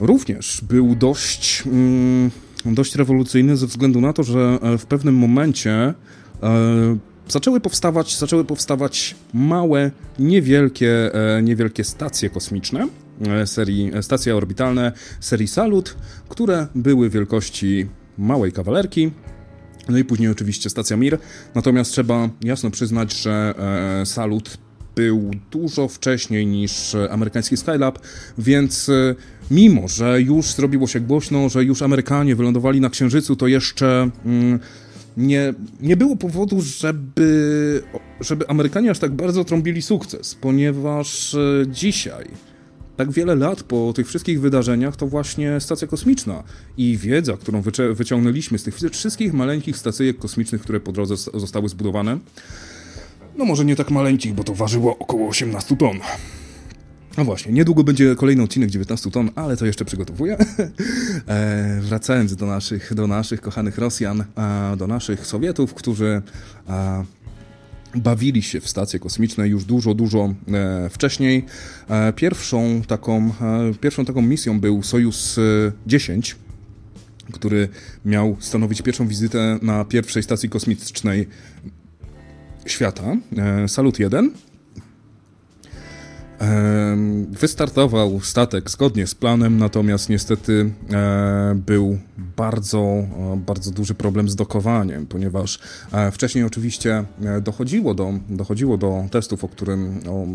również był dość, mm, dość rewolucyjny ze względu na to, że w pewnym momencie zaczęły powstawać, zaczęły powstawać małe, niewielkie, niewielkie stacje kosmiczne, serii e, stacje orbitalne serii Salut, które były wielkości małej kawalerki. No i później oczywiście stacja Mir. Natomiast trzeba jasno przyznać, że e, Salut był dużo wcześniej niż amerykański Skylab, więc mimo, że już zrobiło się głośno, że już Amerykanie wylądowali na Księżycu, to jeszcze mm, nie, nie było powodu, żeby, żeby Amerykanie aż tak bardzo trąbili sukces, ponieważ dzisiaj tak wiele lat po tych wszystkich wydarzeniach, to właśnie stacja kosmiczna i wiedza, którą wyciągnęliśmy z tych wszystkich maleńkich stacyjek kosmicznych, które po drodze zostały zbudowane, no może nie tak maleńkich, bo to ważyło około 18 ton. No właśnie, niedługo będzie kolejny odcinek 19 ton, ale to jeszcze przygotowuję. e, wracając do naszych, do naszych kochanych Rosjan, do naszych Sowietów, którzy bawili się w stacje kosmiczne już dużo, dużo e, wcześniej. E, pierwszą, taką, e, pierwszą taką misją był Sojus 10, który miał stanowić pierwszą wizytę na pierwszej stacji kosmicznej świata, Salut 1. Wystartował statek zgodnie z planem, natomiast niestety e, był bardzo, bardzo duży problem z dokowaniem, ponieważ e, wcześniej oczywiście e, dochodziło do, dochodziło do testów, o którym o,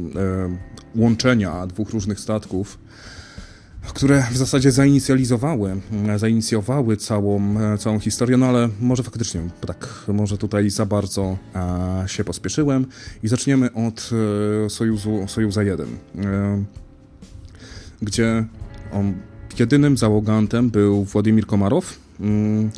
łączenia dwóch różnych statków które w zasadzie zainicjalizowały, zainicjowały całą, całą historię, no ale może faktycznie tak, może tutaj za bardzo się pospieszyłem i zaczniemy od e, Sojuzu, Sojuza 1, e, gdzie on, jedynym załogantem był Władimir Komarow, mm,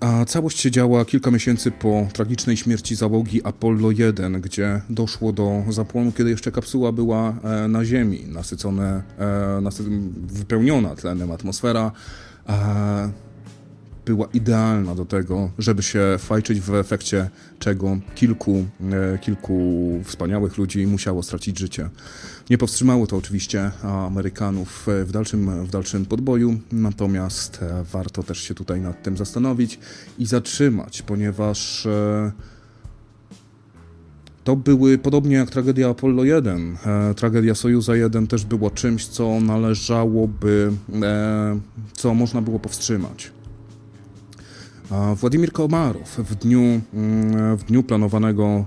a całość się działa kilka miesięcy po tragicznej śmierci załogi Apollo 1, gdzie doszło do zapłonu, kiedy jeszcze kapsuła była e, na Ziemi, nasycone, e, nasy wypełniona tlenem atmosfera była idealna do tego, żeby się fajczyć w efekcie czego kilku, e, kilku wspaniałych ludzi musiało stracić życie. Nie powstrzymało to oczywiście Amerykanów w dalszym, w dalszym podboju, natomiast e, warto też się tutaj nad tym zastanowić i zatrzymać, ponieważ e, to były, podobnie jak tragedia Apollo 1, tragedia Sojuza 1 też było czymś, co należałoby, co można było powstrzymać. Władimir Komarow w dniu, mm, w dniu planowanego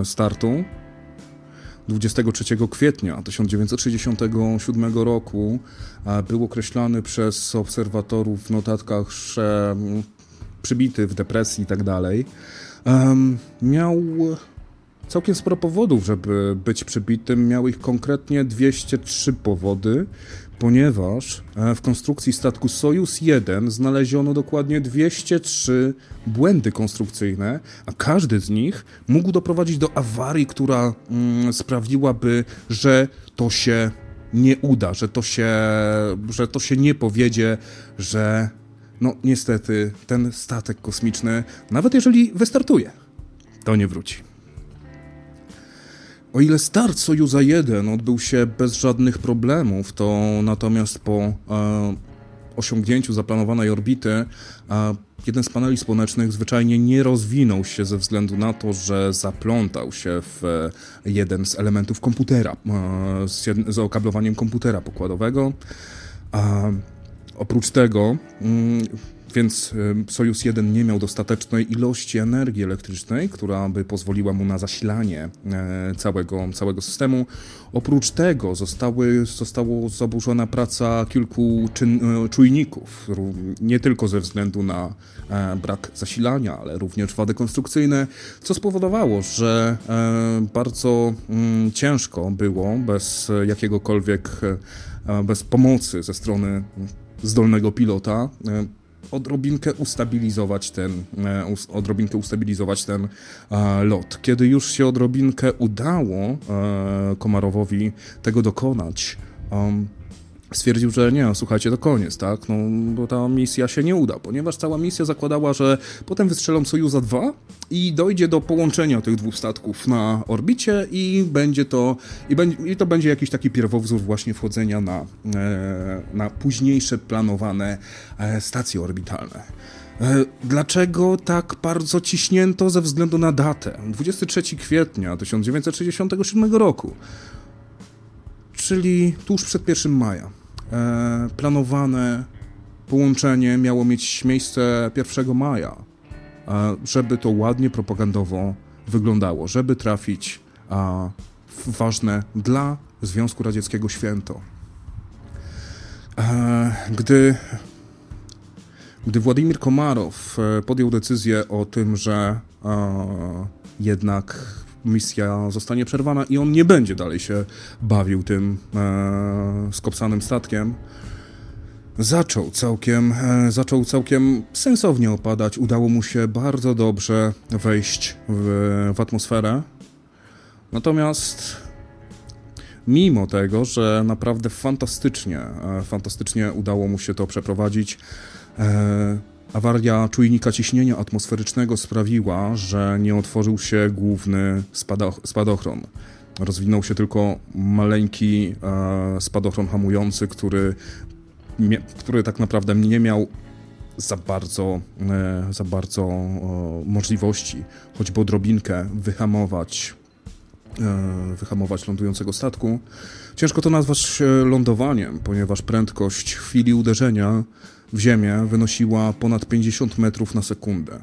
e, startu 23 kwietnia 1967 roku był określany przez obserwatorów w notatkach, że mm, przybity w depresji i tak dalej. Miał całkiem sporo powodów, żeby być przybitym. Miał ich konkretnie 203 powody, ponieważ e, w konstrukcji statku Sojus 1 znaleziono dokładnie 203 błędy konstrukcyjne, a każdy z nich mógł doprowadzić do awarii, która mm, sprawiłaby, że to się nie uda, że to się, że to się nie powiedzie, że no niestety ten statek kosmiczny, nawet jeżeli wystartuje, to nie wróci. O ile start Sojuza 1 odbył się bez żadnych problemów, to natomiast po e, osiągnięciu zaplanowanej orbity e, jeden z paneli słonecznych zwyczajnie nie rozwinął się ze względu na to, że zaplątał się w e, jeden z elementów komputera, e, z, z okablowaniem komputera pokładowego. oprócz tego mm, więc Sojus 1 nie miał dostatecznej ilości energii elektrycznej, która by pozwoliła mu na zasilanie e, całego, całego systemu. Oprócz tego zostały, została zaburzona praca kilku czyn, e, czujników, nie tylko ze względu na e, brak zasilania, ale również wady konstrukcyjne, co spowodowało, że bardzo mm, ciężko było bez jakiegokolwiek, bez pomocy ze strony zdolnego pilota odrobinkę ustabilizować ten, e, odrobinkę ustabilizować ten e, lot. Kiedy już się odrobinkę udało e, Komarowowi tego dokonać, stwierdził, że nie, słuchajcie, to koniec, tak? No, bo ta misja się nie uda, ponieważ cała misja zakładała, że potem wystrzelą Sojuza 2 i dojdzie do połączenia tych dwóch statków na orbicie i będzie to, i, będzie, i to będzie jakiś taki pierwowzór właśnie wchodzenia na, e, na późniejsze planowane e, stacje orbitalne. E, dlaczego tak bardzo ciśnięto ze względu na datę? 23 kwietnia 1967 roku czyli tuż przed 1 maja. E, planowane połączenie miało mieć miejsce 1 maja, e, żeby to ładnie propagandowo wyglądało, żeby trafić w ważne dla Związku Radzieckiego święto. E, gdy, gdy Władimir Komarow podjął decyzję o tym, że jednak misja zostanie przerwana i on nie będzie dalej się bawił tym e, skopsanym statkiem. Zaczął całkiem, e, zaczął całkiem sensownie opadać. Udało mu się bardzo dobrze wejść w, w atmosferę. Natomiast mimo tego, że naprawdę fantastycznie, e, fantastycznie udało mu się to przeprowadzić, e, awaria czujnika ciśnienia atmosferycznego sprawiła, że nie otworzył się główny spadochron. Rozwinął się tylko maleńki e, spadochron hamujący, który, który tak naprawdę nie miał za bardzo, za bardzo możliwości, choćby odrobinkę wyhamować E, wyhamować lądującego statku. Ciężko to nazwać lądowaniem, ponieważ prędkość w chwili uderzenia w ziemię wynosiła ponad 50 metrów na sekundę.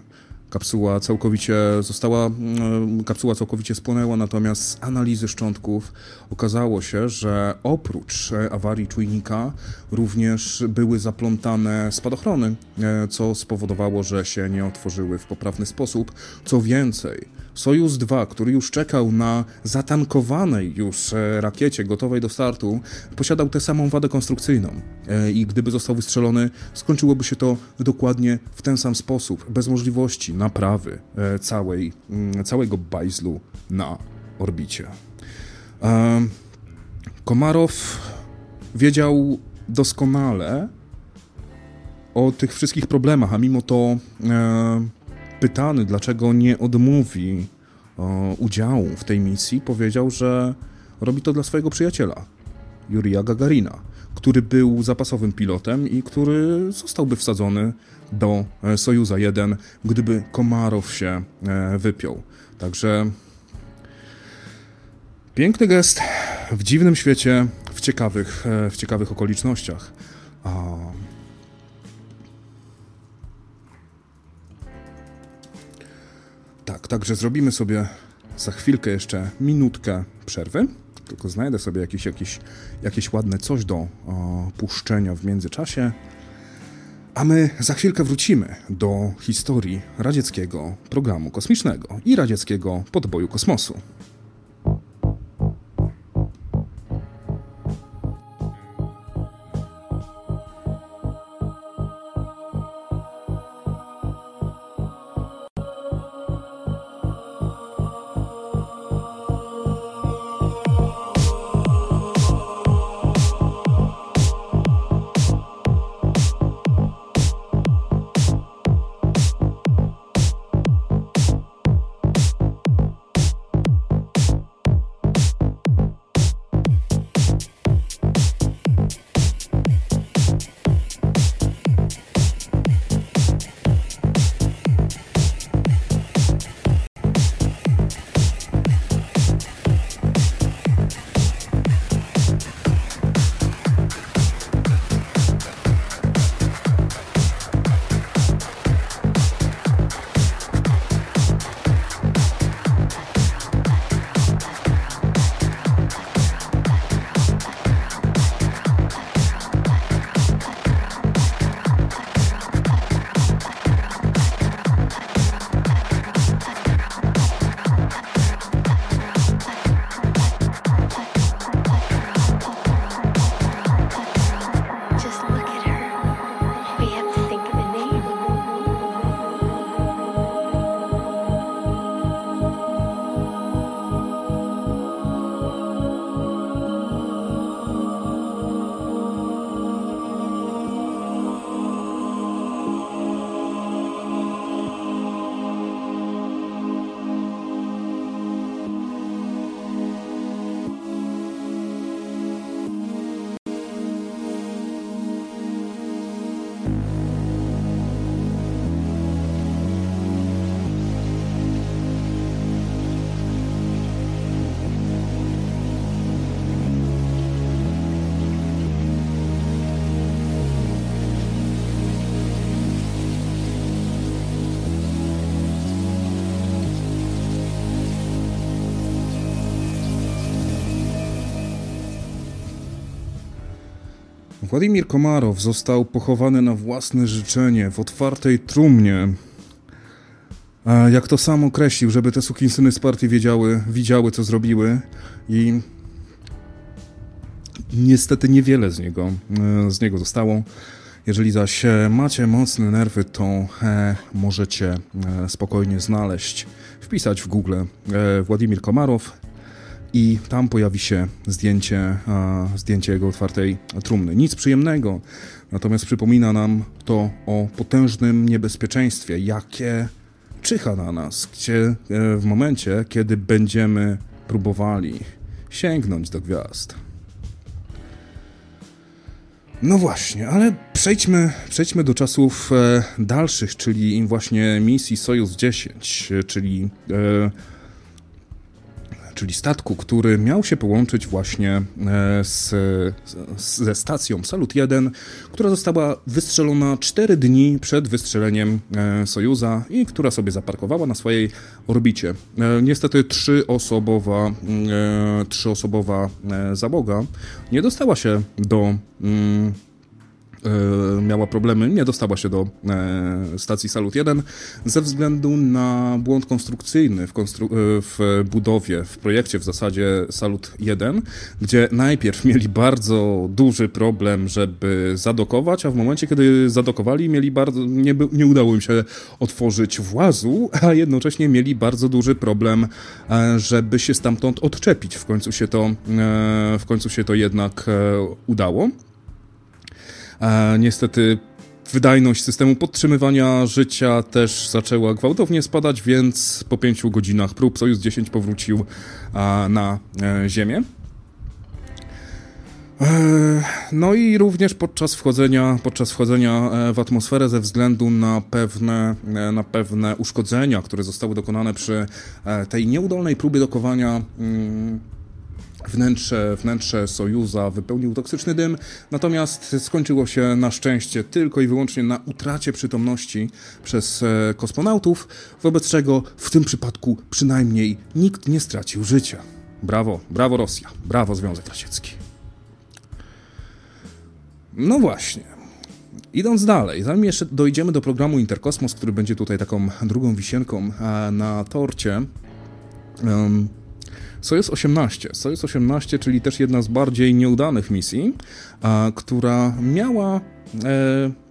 Kapsuła całkowicie została, mm, kapsuła całkowicie spłonęła, natomiast z analizy szczątków okazało się, że oprócz e, awarii czujnika również były zaplątane spadochrony, e, co spowodowało, że się nie otworzyły w poprawny sposób. Co więcej, Sojus 2, który już czekał na zatankowanej już e, rakiecie gotowej do startu, posiadał tę samą wadę konstrukcyjną i gdyby został wystrzelony, skończyłoby się to dokładnie w ten sam sposób, bez możliwości naprawy e, całej, mm, całego bajzlu na orbicie. E, Komarow wiedział doskonale o tych wszystkich problemach, a mimo to e, pytany, dlaczego nie odmówi udziału w tej misji, powiedział, że robi to dla swojego przyjaciela, Jurija Gagarina, który był zapasowym pilotem i który zostałby wsadzony do e, Sojuza 1, gdyby Komarow się e, wypiął. Także piękny gest w dziwnym świecie, w ciekawych, e, w ciekawych okolicznościach. Także zrobimy sobie za chwilkę jeszcze minutkę przerwy. Tylko znajdę sobie jakieś, jakieś, jakieś ładne coś do o, puszczenia w międzyczasie. A my za chwilkę wrócimy do historii radzieckiego programu kosmicznego i radzieckiego podboju kosmosu. Władimir Komarow został pochowany na własne życzenie w otwartej trumnie jak to sam określił, żeby te sukinsyny z partii wiedziały, widziały, co zrobiły i niestety niewiele z niego, e, z niego zostało. Jeżeli zaś e, macie mocne nerwy, to e, możecie spokojnie znaleźć, wpisać w Google Władimir Komarow i tam pojawi się zdjęcie, zdjęcie jego otwartej trumny. Nic przyjemnego, natomiast przypomina nam to o potężnym niebezpieczeństwie, jakie czyha na nas, gdzie e, w momencie, kiedy będziemy próbowali sięgnąć do gwiazd. No właśnie, ale przejdźmy, przejdźmy do czasów e, dalszych, czyli właśnie misji Sojus 10, czyli e, czyli statku, który miał się połączyć właśnie e, z, ze stacją Salut 1, która została wystrzelona 4 dni przed wystrzeleniem e, Sojuza i która sobie zaparkowała na swojej orbicie. E, niestety trzyosobowa, trzyosobowa załoga nie dostała się do mm, miała problemy, nie dostała się do e, stacji Salut 1 ze względu na błąd konstrukcyjny w, konstru e, w budowie, w projekcie w zasadzie Salut 1, gdzie najpierw mieli bardzo duży problem, żeby zadokować, a w momencie, kiedy zadokowali, mieli bardzo, nie, nie udało im się otworzyć włazu, a jednocześnie mieli bardzo duży problem, żeby się stamtąd odczepić. W końcu się to, w końcu się to jednak udało. E, niestety wydajność systemu podtrzymywania życia też zaczęła gwałtownie spadać, więc po pięciu godzinach prób Sojus 10 powrócił e, na e, Ziemię. No i również podczas wchodzenia, podczas wchodzenia w atmosferę ze względu na pewne, na pewne uszkodzenia, które zostały dokonane przy tej nieudolnej próbie dokowania mm, Wnętrze, wnętrze Sojuza wypełnił toksyczny dym, natomiast skończyło się na szczęście tylko i wyłącznie na utracie przytomności przez e, kosmonautów, wobec czego w tym przypadku przynajmniej nikt nie stracił życia. Brawo, brawo Rosja, brawo Związek Radziecki. No właśnie. Idąc dalej, zanim jeszcze dojdziemy do programu Interkosmos, który będzie tutaj taką drugą wisienką e, na torcie, um, Sojus 18. Sojus 18, czyli też jedna z bardziej nieudanych misji, a, która miała. E,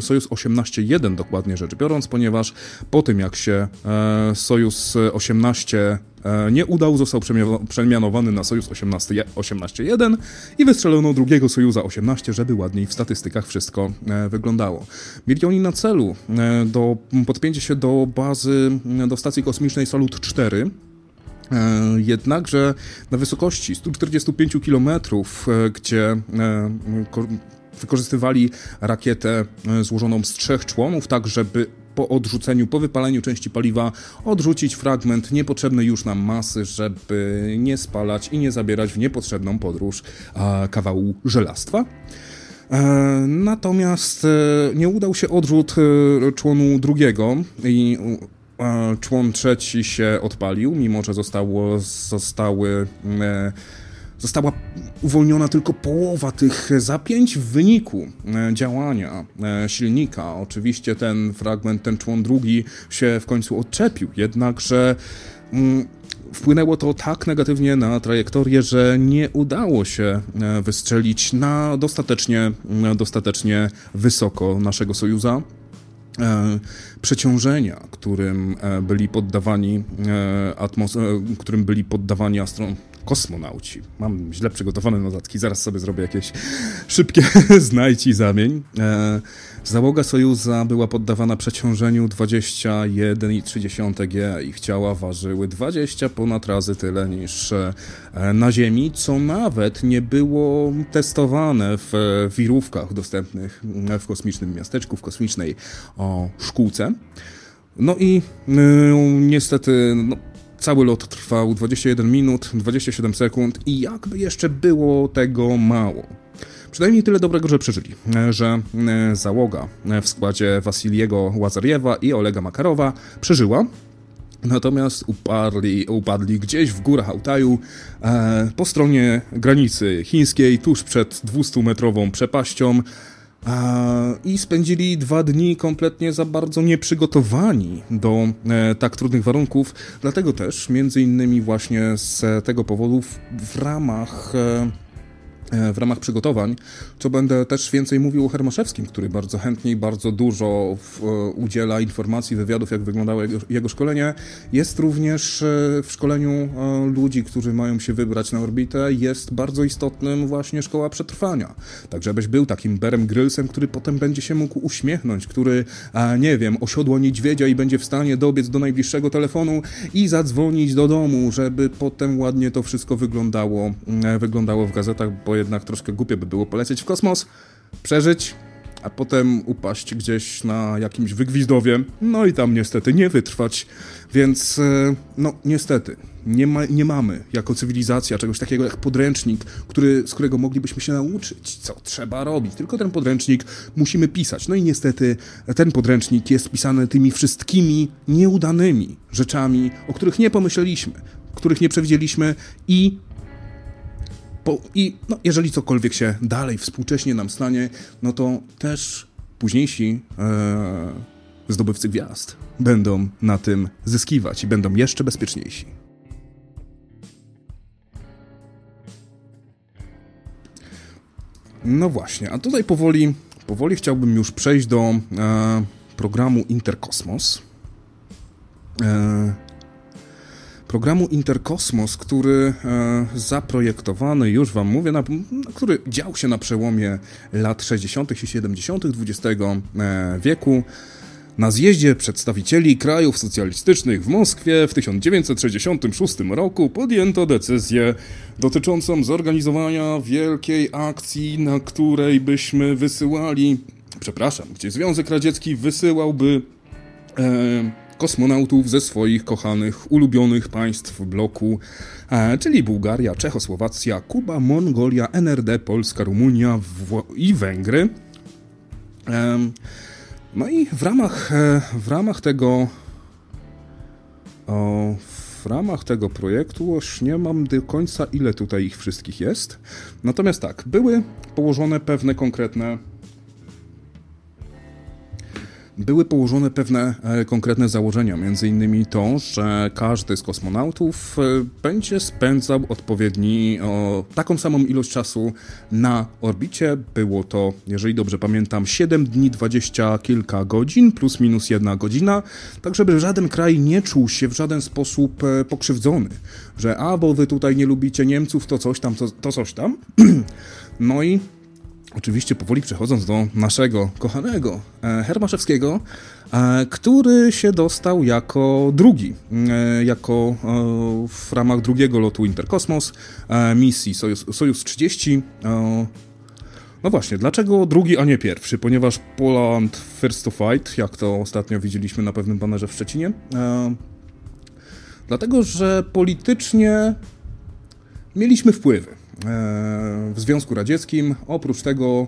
Sojus 18.1 dokładnie rzecz biorąc, ponieważ po tym jak się e, Sojus 18 e, nie udał, został przemianowany na Sojus 18.1 i wystrzelono drugiego Sojuza 18, żeby ładniej w statystykach wszystko e, wyglądało. Mieli oni na celu e, do, podpięcie się do bazy, do stacji kosmicznej Salut 4, E, jednakże na wysokości 145 km, e, gdzie e, wykorzystywali rakietę złożoną z trzech członów, tak żeby po odrzuceniu, po wypaleniu części paliwa odrzucić fragment niepotrzebnej już nam masy, żeby nie spalać i nie zabierać w niepotrzebną podróż kawału żelastwa. Natomiast nie udał się odrzut członu drugiego i człon trzeci się odpalił, mimo że zostało, zostały, e, została uwolniona tylko połowa tych zapięć w wyniku e, działania e, silnika. Oczywiście ten fragment, ten człon drugi się w końcu odczepił, jednakże mm, wpłynęło to tak negatywnie na trajektorię, że nie udało się wystrzelić na dostatecznie, dostatecznie wysoko naszego Sojuza. E, przeciążenia, którym e, byli poddawani e, którym byli poddawani astron kosmonauci. Mam źle przygotowane notatki, zaraz sobie zrobię jakieś szybkie znajdź i zamień. Załoga Sojuza była poddawana przeciążeniu 21,3 G. Ich ciała ważyły 20 ponad razy tyle niż e, na Ziemi, co nawet nie było testowane w wirówkach dostępnych w kosmicznym miasteczku, w kosmicznej o, szkółce. No i y, niestety no, cały lot trwał 21 minut, 27 sekund i jakby jeszcze było tego mało. Przynajmniej tyle dobrego, że przeżyli, że e, załoga e, w składzie Wasiliego Łazariewa i Olega Makarowa przeżyła, Natomiast upadli, upadli gdzieś w górach Altaju e, po stronie granicy chińskiej, tuż przed 200-metrową przepaścią. I spędzili dwa dni kompletnie za bardzo nieprzygotowani do e, tak trudnych warunków. Dlatego też, między innymi właśnie z tego powodu, w, ramach E, w ramach przygotowań, co będę też więcej mówił o Hermaszewskim, który bardzo chętnie i bardzo dużo w, e, udziela informacji, wywiadów, jak wyglądało jego, jego, szkolenie. Jest również e, w szkoleniu ludzi, którzy mają się wybrać na orbitę, jest bardzo istotnym właśnie szkoła przetrwania. Tak, żebyś był takim Berem Grylsem, który potem będzie się mógł uśmiechnąć, który, nie wiem, osiodła niedźwiedzia i będzie w stanie dobiec do najbliższego telefonu i zadzwonić do domu, żeby potem ładnie to wszystko wyglądało, wyglądało w gazetach, bo jednak troszkę głupie by było polecieć w kosmos, przeżyć, a potem upaść gdzieś na jakimś wygwizdowie, no i tam niestety nie wytrwać. Więc, e, no niestety, nie, ma, nie mamy jako cywilizacja czegoś takiego jak podręcznik, który, z którego moglibyśmy się nauczyć, co trzeba robić. Tylko ten podręcznik musimy pisać. No i niestety ten podręcznik jest pisany tymi wszystkimi nieudanymi rzeczami, o których nie pomyśleliśmy, których nie przewidzieliśmy i po, I no, jeżeli cokolwiek się dalej współcześnie nam stanie, no to też późniejsi e, zdobywcy gwiazd będą na tym zyskiwać i będą jeszcze bezpieczniejsi. No właśnie, a tutaj powoli, powoli chciałbym już przejść do e, programu Interkosmos. E, programu Interkosmos, który e, zaprojektowany, już wam mówię, na, który dział się na przełomie lat 60. i 70. XX e, wieku. Na zjeździe przedstawicieli krajów socjalistycznych w Moskwie w 1966 roku podjęto decyzję dotyczącą zorganizowania wielkiej akcji, na której byśmy wysyłali, przepraszam, gdzie Związek Radziecki wysyłałby e, kosmonautów ze swoich kochanych, ulubionych państw bloku, e, czyli Bułgaria, Czechosłowacja, Kuba, Mongolia, NRD, Polska, Rumunia i Węgry. No i w ramach, e, w ramach tego o, w ramach tego projektu już nie mam do końca ile tutaj ich wszystkich jest. Natomiast tak, były położone pewne konkretne były położone pewne e, konkretne założenia, innymi to, że każdy z kosmonautów e, będzie spędzał odpowiedni, o, taką samą ilość czasu na orbicie. Było to, jeżeli dobrze pamiętam, 7 dni, 20 kilka godzin, plus minus jedna godzina, tak żeby żaden kraj nie czuł się w żaden sposób e, pokrzywdzony, że a, bo wy tutaj nie lubicie Niemców, to coś tam, to, to coś tam. No i Oczywiście powoli przechodząc do naszego kochanego e, Hermaszewskiego, e, który się dostał jako drugi, e, jako w ramach drugiego lotu Interkosmos misji Sojus, Sojus 30. No właśnie, dlaczego drugi, a nie pierwszy? Ponieważ Poland First to Fight, jak to ostatnio widzieliśmy na pewnym banerze w Szczecinie. Dlatego, że politycznie mieliśmy wpływy. E, w Związku Radzieckim. Oprócz tego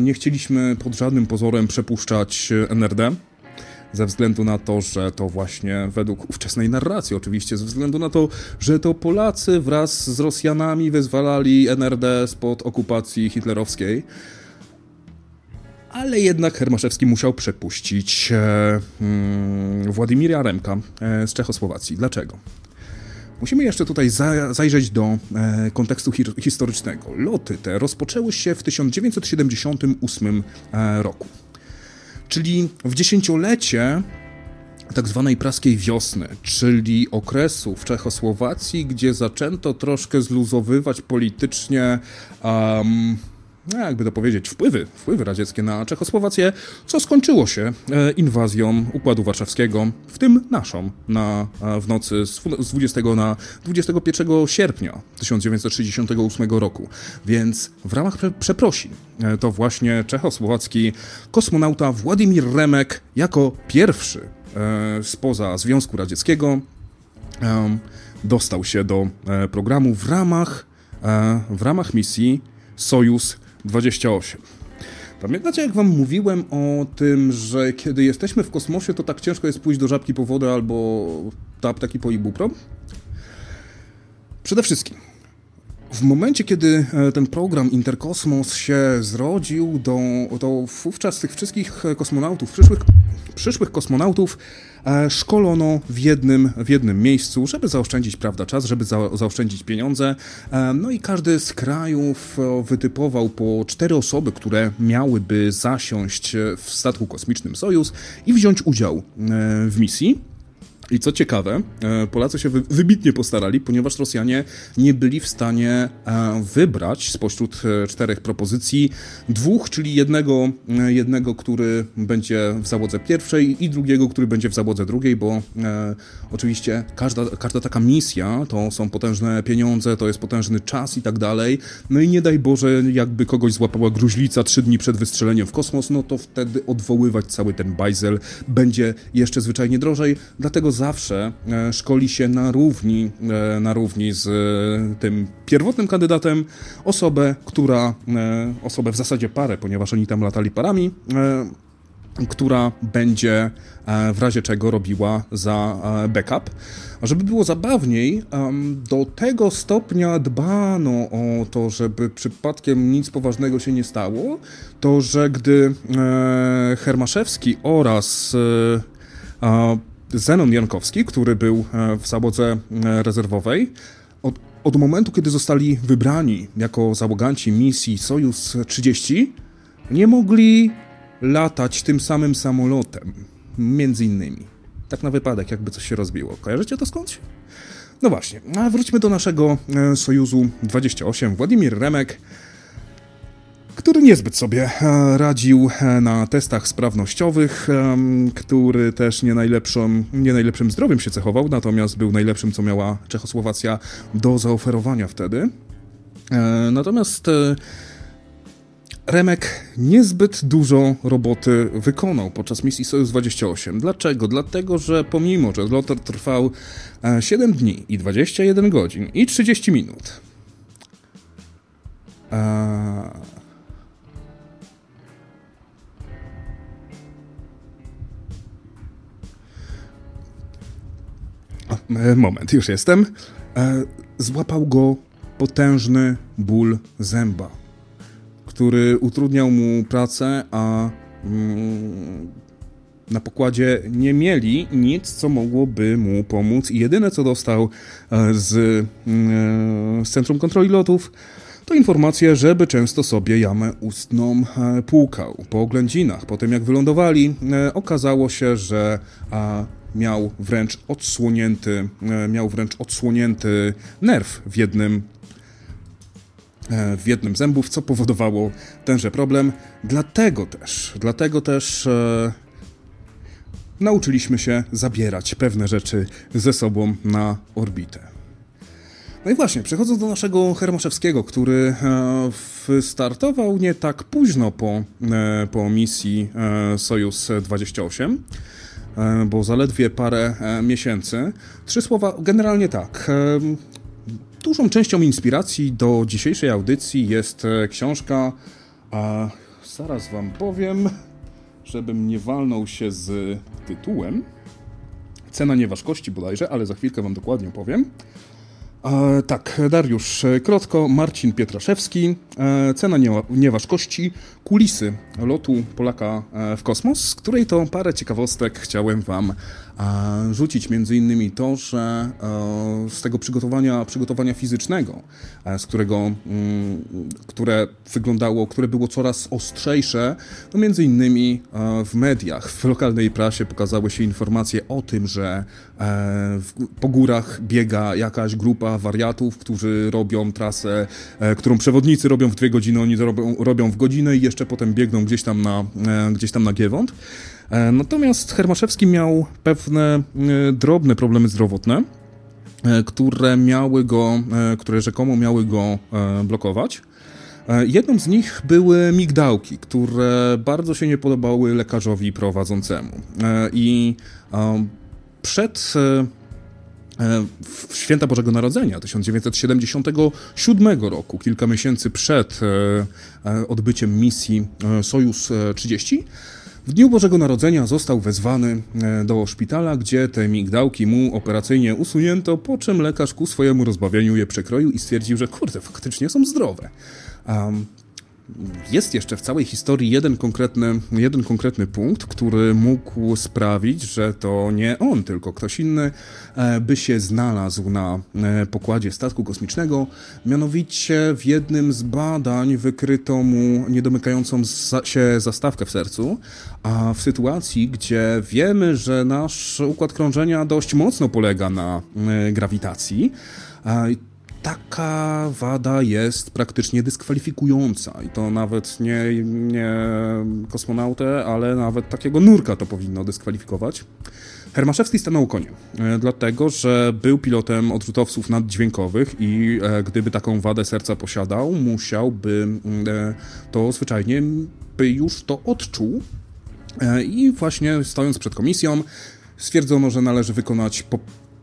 nie chcieliśmy pod żadnym pozorem przepuszczać NRD, ze względu na to, że to właśnie według ówczesnej narracji, oczywiście, ze względu na to, że to Polacy wraz z Rosjanami wyzwalali NRD spod okupacji hitlerowskiej. Ale jednak Hermaszewski musiał przepuścić e, mm, Władimira Remka e, z Czechosłowacji. Dlaczego? Musimy jeszcze tutaj za, zajrzeć do e, kontekstu hi historycznego. Loty te rozpoczęły się w 1978 e, roku, czyli w dziesięciolecie tak zwanej praskiej wiosny, czyli okresu w Czechosłowacji, gdzie zaczęto troszkę zluzowywać politycznie um, no jakby to powiedzieć, wpływy, wpływy radzieckie na Czechosłowację, co skończyło się e, inwazją Układu Warszawskiego, w tym naszą, na, e, w nocy z 20 na 21 sierpnia 1968 roku. Więc w ramach prze przeprosin e, to właśnie czechosłowacki kosmonauta Władimir Remek jako pierwszy spoza Związku Radzieckiego dostał się do programu w ramach, w ramach misji Sojus 28. Pamiętacie, jak wam mówiłem o tym, że kiedy jesteśmy w kosmosie, to tak ciężko jest pójść do żabki po wodę albo do apteki po ibuprom? Przede wszystkim, w momencie, kiedy e, ten program Interkosmos się zrodził, to, to wówczas tych wszystkich kosmonautów, przyszłych, przyszłych kosmonautów szkolono w jednym, w jednym miejscu, żeby zaoszczędzić prawda, czas, żeby za, zaoszczędzić pieniądze. E, no i każdy z krajów wytypował po cztery osoby, które miałyby zasiąść w statku kosmicznym Sojus i wziąć udział w misji. I co ciekawe, e, Polacy się wybitnie postarali, ponieważ Rosjanie nie byli w stanie e, wybrać spośród e, czterech propozycji dwóch, czyli jednego, jednego który będzie w załodze pierwszej i drugiego, który będzie w załodze drugiej, bo e, oczywiście każda, każda taka misja to są potężne pieniądze, to jest potężny czas i tak dalej. No i nie daj Boże, jakby kogoś złapała gruźlica trzy dni przed wystrzeleniem w kosmos, no to wtedy odwoływać cały ten bajzel będzie jeszcze zwyczajnie drożej, dlatego zawsze e, szkoli się na równi, e, na równi z e, tym pierwotnym kandydatem osobę, która, osobę w zasadzie parę, ponieważ oni tam latali parami, która będzie w razie czego robiła za backup. A żeby było zabawniej, do tego stopnia dbano o to, żeby przypadkiem nic poważnego się nie stało, to że gdy Hermaszewski oraz Zenon Jankowski, który był e, w załodze e, rezerwowej, od, od momentu, kiedy zostali wybrani jako załoganci misji Sojus 30, nie mogli latać tym samym samolotem. Między innymi. Tak na wypadek, jakby coś się rozbiło. Kojarzycie to skądś? No właśnie, a wróćmy do naszego e, Sojuzu 28. Władimir Remek który niezbyt sobie e, radził e, na testach sprawnościowych, który też nie, najlepszym, nie najlepszym zdrowiem się cechował, natomiast był najlepszym, co miała Czechosłowacja do zaoferowania wtedy. E, natomiast Remek niezbyt dużo roboty wykonał podczas misji Sojus 28. Dlaczego? Dlatego, że pomimo, że lot trwał 7 dni i 21 godzin i 30 minut, moment, już jestem. E, złapał go potężny ból zęba, który utrudniał mu pracę, a mm, na pokładzie nie mieli nic, co mogłoby mu pomóc. I jedyne, co dostał e, z, z Centrum Kontroli Lotów, to informacja, żeby często sobie jamę ustną płukał. Po oględzinach, po tym jak wylądowali, okazało się, że miał wręcz odsłonięty, e, miał wręcz odsłonięty nerw w jednym e, w jednym zębów, co powodowało tenże problem. Dlatego też, dlatego też e, nauczyliśmy się zabierać pewne rzeczy ze sobą na orbitę. No i właśnie, przechodząc do naszego Hermoszewskiego, który e, startował nie tak późno po, po misji Sojus 28, E, bo zaledwie parę e, miesięcy. Trzy słowa, generalnie tak. E, dużą częścią inspiracji do dzisiejszej audycji jest książka, a zaraz wam powiem, żebym nie walnął się z tytułem. Cena nieważkości bodajże, ale za chwilkę wam dokładnie powiem. E, tak, Dariusz Krotko, Marcin Pietraszewski, e, Cena nieważkości, kulisy lotu Polaka w kosmos, z której to parę ciekawostek chciałem Wam rzucić między innymi to, że e, z tego przygotowania, przygotowania fizycznego, e, z którego, mm, które wyglądało, które było coraz ostrzejsze, no między innymi e, w mediach, w lokalnej prasie pokazały się informacje o tym, że po górach biega jakaś grupa wariatów, którzy robią trasę, którą przewodnicy robią w dwie godziny, oni robią, robią w godzinę i jeszcze potem biegną gdzieś tam na, gdzieś tam na Giewont. E, natomiast Hermaszewski miał pewne e, drobne problemy zdrowotne, e, które miały go, które rzekomo miały go blokować. Jedną z nich były migdałki, które bardzo się nie podobały lekarzowi prowadzącemu. I przed w święta Bożego Narodzenia 1977 roku, kilka miesięcy przed odbyciem misji Sojus 30, W dniu Bożego Narodzenia został wezwany e, do szpitala, gdzie te migdałki mu operacyjnie usunięto, po czym lekarz ku swojemu rozbawieniu je przekroił i stwierdził, że kurde, faktycznie są zdrowe. Um, jest jeszcze w całej historii jeden konkretny, jeden konkretny punkt, który mógł sprawić, że to nie on, tylko ktoś inny e, by się znalazł na e, pokładzie statku kosmicznego. Mianowicie w jednym z badań wykryto mu niedomykającą się zastawkę w sercu, a w sytuacji, gdzie wiemy, że nasz układ krążenia dość mocno polega na e, grawitacji, taka wada jest praktycznie dyskwalifikująca i to nawet nie, nie kosmonautę, ale nawet takiego nurka to powinno dyskwalifikować. Hermaszewski stanął koniem, e, dlatego że był pilotem odrzutowców naddźwiękowych i e, gdyby taką wadę serca posiadał, musiałby e, to zwyczajnie by już to odczuł i właśnie stojąc przed komisją stwierdzono, że należy wykonać po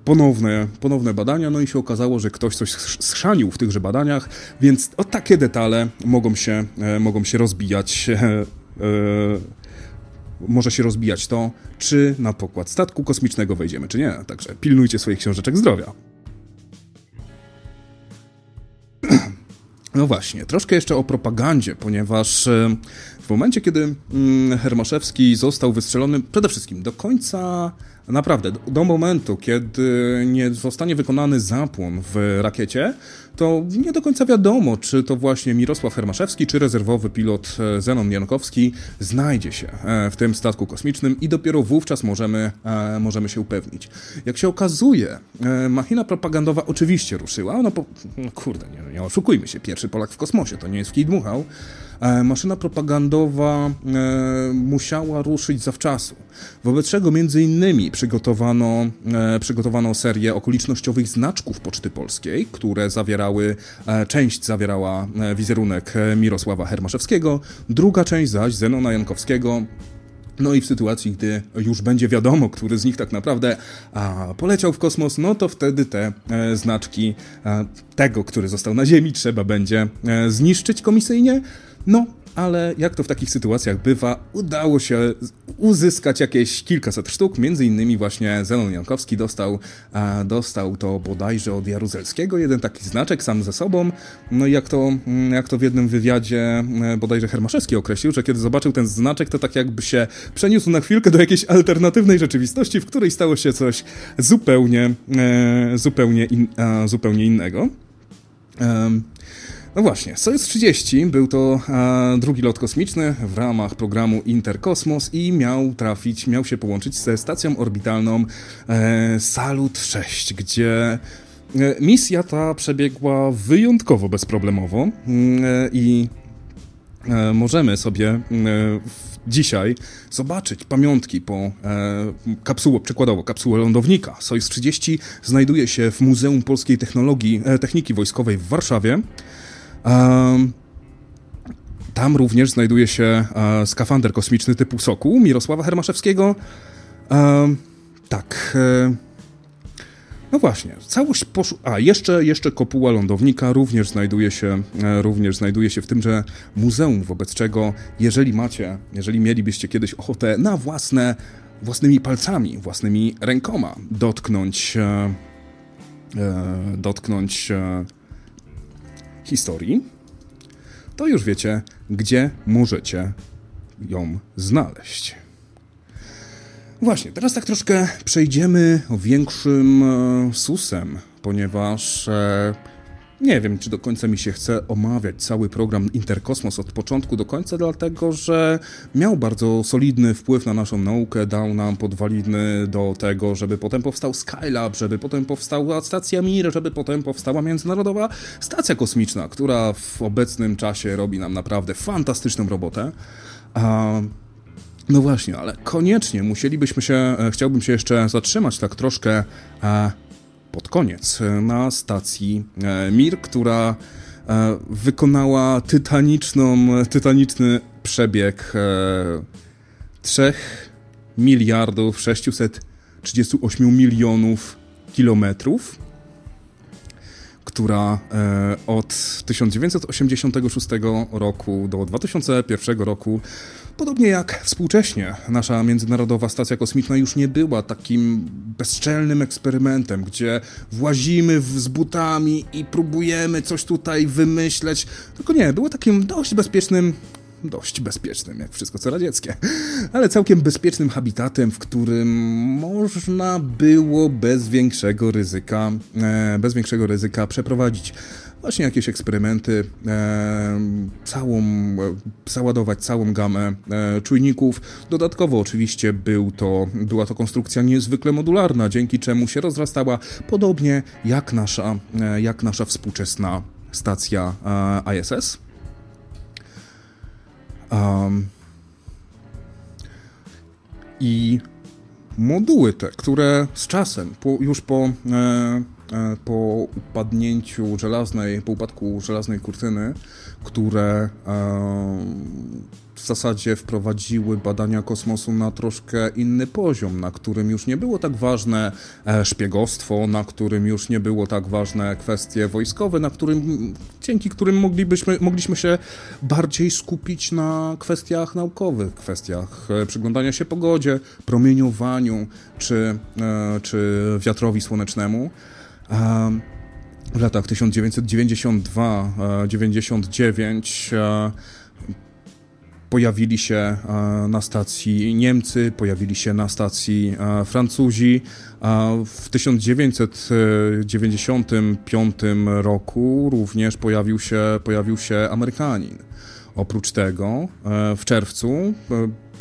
ponowne, ponowne badania, no i się okazało, że ktoś coś schrzanił w tychże badaniach, więc o takie detale mogą się, e, mogą się rozbijać. E, e, może się rozbijać to, czy na pokład statku kosmicznego wejdziemy, czy nie. Także pilnujcie swoich książeczek zdrowia. No właśnie, troszkę jeszcze o propagandzie, ponieważ w momencie, kiedy mm, Hermaszewski został wystrzelony, przede wszystkim do końca Naprawdę, do momentu, kiedy nie zostanie wykonany zapłon w rakiecie, to nie do końca wiadomo, czy to właśnie Mirosław Hermaszewski, czy rezerwowy pilot e, Zenon Jankowski znajdzie się e, w tym statku kosmicznym i dopiero wówczas możemy, e, możemy się upewnić. Jak się okazuje, machina propagandowa oczywiście ruszyła, no, po, no kurde, nie, nie oszukujmy się, pierwszy Polak w kosmosie, to nie jest w kij dmuchał, maszyna propagandowa e, musiała ruszyć zawczasu, wobec czego między innymi przygotowano, e, przygotowano serię okolicznościowych znaczków Poczty Polskiej, które zawierały, część zawierała wizerunek Mirosława Hermaszewskiego, druga część zaś Zenona Jankowskiego, no i w sytuacji, gdy już będzie wiadomo, który z nich tak naprawdę a, poleciał w kosmos, no to wtedy te e, znaczki e, tego, który został na Ziemi, trzeba będzie e, zniszczyć komisyjnie. No, ale jak to w takich sytuacjach bywa, udało się uzyskać jakieś kilkaset sztuk, między innymi właśnie Zenon Jankowski dostał, e, dostał to bodajże od Jaruzelskiego, jeden taki znaczek sam ze sobą, no i jak to, mm, jak to w jednym wywiadzie e, bodajże Hermaszewski określił, że kiedy zobaczył ten znaczek, to tak jakby się przeniósł na chwilkę do jakiejś alternatywnej rzeczywistości, w której stało się coś zupełnie, e, zupełnie, in, zupełnie innego. No właśnie, Sojus 30 był to e, drugi lot kosmiczny w ramach programu Interkosmos i miał trafić, miał się połączyć ze stacją orbitalną e, Salut 6, gdzie e, misja ta przebiegła wyjątkowo bezproblemowo mm, e, i e, możemy sobie e, dzisiaj zobaczyć pamiątki po e, kapsuło, przykładowo kapsułę lądownika. Sojus 30 znajduje się w Muzeum Polskiej Technologii, e, Techniki Wojskowej w Warszawie. Tam również znajduje się e, skafander kosmiczny typu Soku Mirosława Hermaszewskiego. Tak. E, no właśnie, całość poszu... A, jeszcze, jeszcze kopuła lądownika również znajduje się, e, również znajduje się w tymże muzeum, wobec czego jeżeli macie, jeżeli mielibyście kiedyś ochotę na własne, własnymi palcami, własnymi rękoma dotknąć, e, dotknąć e, historii, to już wiecie, gdzie możecie ją znaleźć. Właśnie, teraz tak troszkę przejdziemy większym e, susem, ponieważ e, nie wiem, czy do końca mi się chce omawiać cały program Interkosmos od początku do końca, dlatego że miał bardzo solidny wpływ na naszą naukę, dał nam podwaliny do tego, żeby potem powstał Skylab, żeby potem powstała stacja Mir, żeby potem powstała Międzynarodowa Stacja Kosmiczna, która w obecnym czasie robi nam naprawdę fantastyczną robotę. no właśnie, ale koniecznie musielibyśmy się, e, chciałbym się jeszcze zatrzymać tak troszkę e, pod koniec e, na stacji e, Mir, która e, wykonała tytaniczną, tytaniczny przebieg 3 miliardów 638 milionów kilometrów, która od 1986 roku do 2001 roku Podobnie jak współcześnie nasza międzynarodowa stacja kosmiczna już nie była takim bezczelnym eksperymentem, gdzie włazimy z butami i próbujemy coś tutaj wymyśleć, tylko nie, było takim dość bezpiecznym dość bezpiecznym, jak wszystko co radzieckie, ale całkiem bezpiecznym habitatem, w którym można było bez większego ryzyka, e, bez większego ryzyka przeprowadzić właśnie jakieś eksperymenty, e, całą, e, załadować całą gamę e, czujników. Dodatkowo oczywiście był to, była to konstrukcja niezwykle modularna, dzięki czemu się rozrastała podobnie jak nasza, jak nasza współczesna stacja ISS. Um, I moduły te, które z czasem, po, już po, e, po upadnięciu żelaznej, po upadku żelaznej kurtyny, które e, w zasadzie wprowadziły badania kosmosu na troszkę inny poziom, na którym już nie było tak ważne e, szpiegostwo, na którym już nie było tak ważne kwestie wojskowe, na którym, dzięki którym moglibyśmy, mogliśmy się bardziej skupić na kwestiach naukowych, kwestiach e, przyglądania się pogodzie, promieniowaniu czy, e, czy wiatrowi słonecznemu. W latach 1992-99 pojawili się e, na stacji Niemcy, pojawili się na stacji e, Francuzi. W 1995 roku również pojawił się, pojawił się Amerykanin. Oprócz tego e, w czerwcu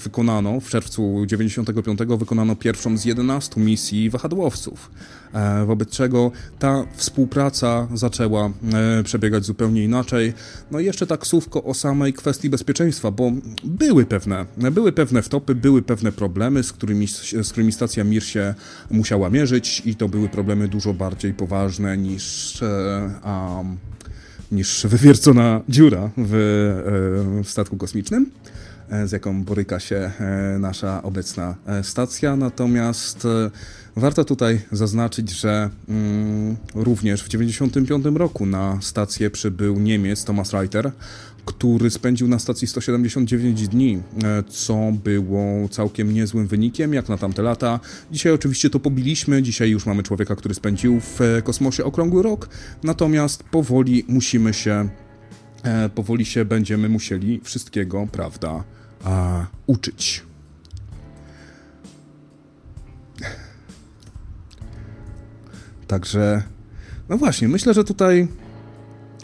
wykonano, w czerwcu 95 wykonano pierwszą z 11 misji wahadłowców, e, wobec czego ta współpraca zaczęła e, przebiegać zupełnie inaczej. No i jeszcze tak słówko o samej kwestii bezpieczeństwa, bo były pewne, były pewne wtopy, były pewne problemy, z którymi, z którymi stacja Mir się musiała mierzyć i to były problemy dużo bardziej poważne niż um, niż wywiercona dziura w, w statku kosmicznym. E, z jaką boryka się e, nasza obecna e, stacja. Natomiast warto tutaj zaznaczyć, że mm, również w 1995 roku na stację przybył Niemiec Thomas Reiter, który spędził na stacji 179 dni, co było całkiem niezłym wynikiem, jak na tamte lata. Dzisiaj oczywiście to pobiliśmy, dzisiaj już mamy człowieka, który spędził w kosmosie okrągły rok, natomiast powoli musimy się, powoli się będziemy musieli wszystkiego, prawda, a, uczyć. Także, no właśnie, myślę, że tutaj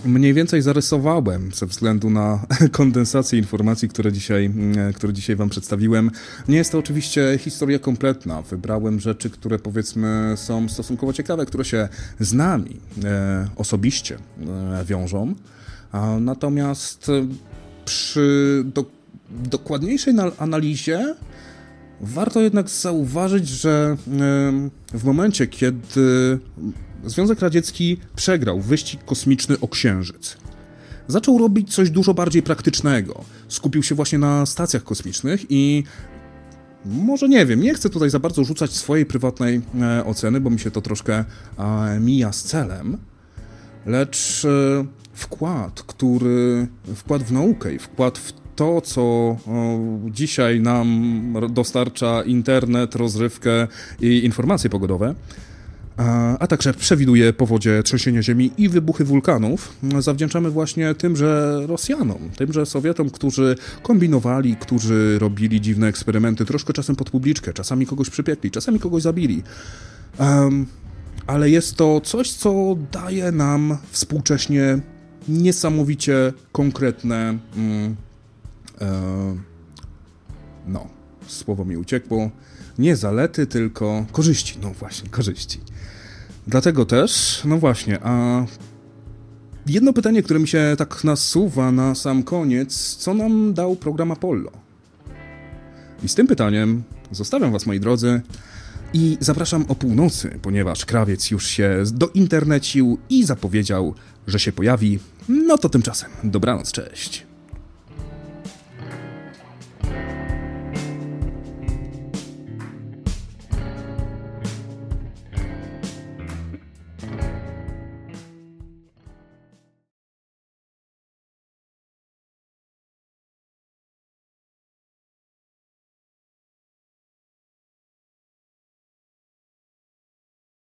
mniej więcej zarysowałem ze względu na kondensację informacji, które dzisiaj, mm, które dzisiaj Wam przedstawiłem. Nie jest to oczywiście historia kompletna. Wybrałem rzeczy, które powiedzmy są stosunkowo ciekawe, które się z nami e, osobiście e, wiążą. A, natomiast przy do, dokładniejszej analizie warto jednak zauważyć, że w momencie, kiedy Związek Radziecki przegrał wyścig kosmiczny o Księżyc, zaczął robić coś dużo bardziej praktycznego. Skupił się właśnie na stacjach kosmicznych i może nie wiem, nie chcę tutaj za bardzo rzucać swojej prywatnej e, oceny, bo mi się to troszkę mija z celem, lecz e, wkład, który wkład w naukę i wkład w to, co dzisiaj nam dostarcza internet, rozrywkę i informacje pogodowe, a także przewiduje powodzie, trzęsienia ziemi i wybuchy wulkanów, zawdzięczamy właśnie tymże Rosjanom, tymże Sowietom, którzy kombinowali, którzy robili dziwne eksperymenty, troszkę czasem pod publiczkę, czasami kogoś przypiekli, czasami kogoś zabili. Um, ale jest to coś, co daje nam współcześnie niesamowicie konkretne mm, no, słowo mi uciekło. Nie zalety, tylko korzyści. No właśnie, korzyści. Dlatego też, no właśnie, a jedno pytanie, które mi się tak nasuwa na sam koniec, co nam dał program Apollo? I z tym pytaniem zostawiam Was, moi drodzy, i zapraszam o północy, ponieważ krawiec już się dointernecił i zapowiedział, że się pojawi. No to tymczasem, dobranoc, cześć.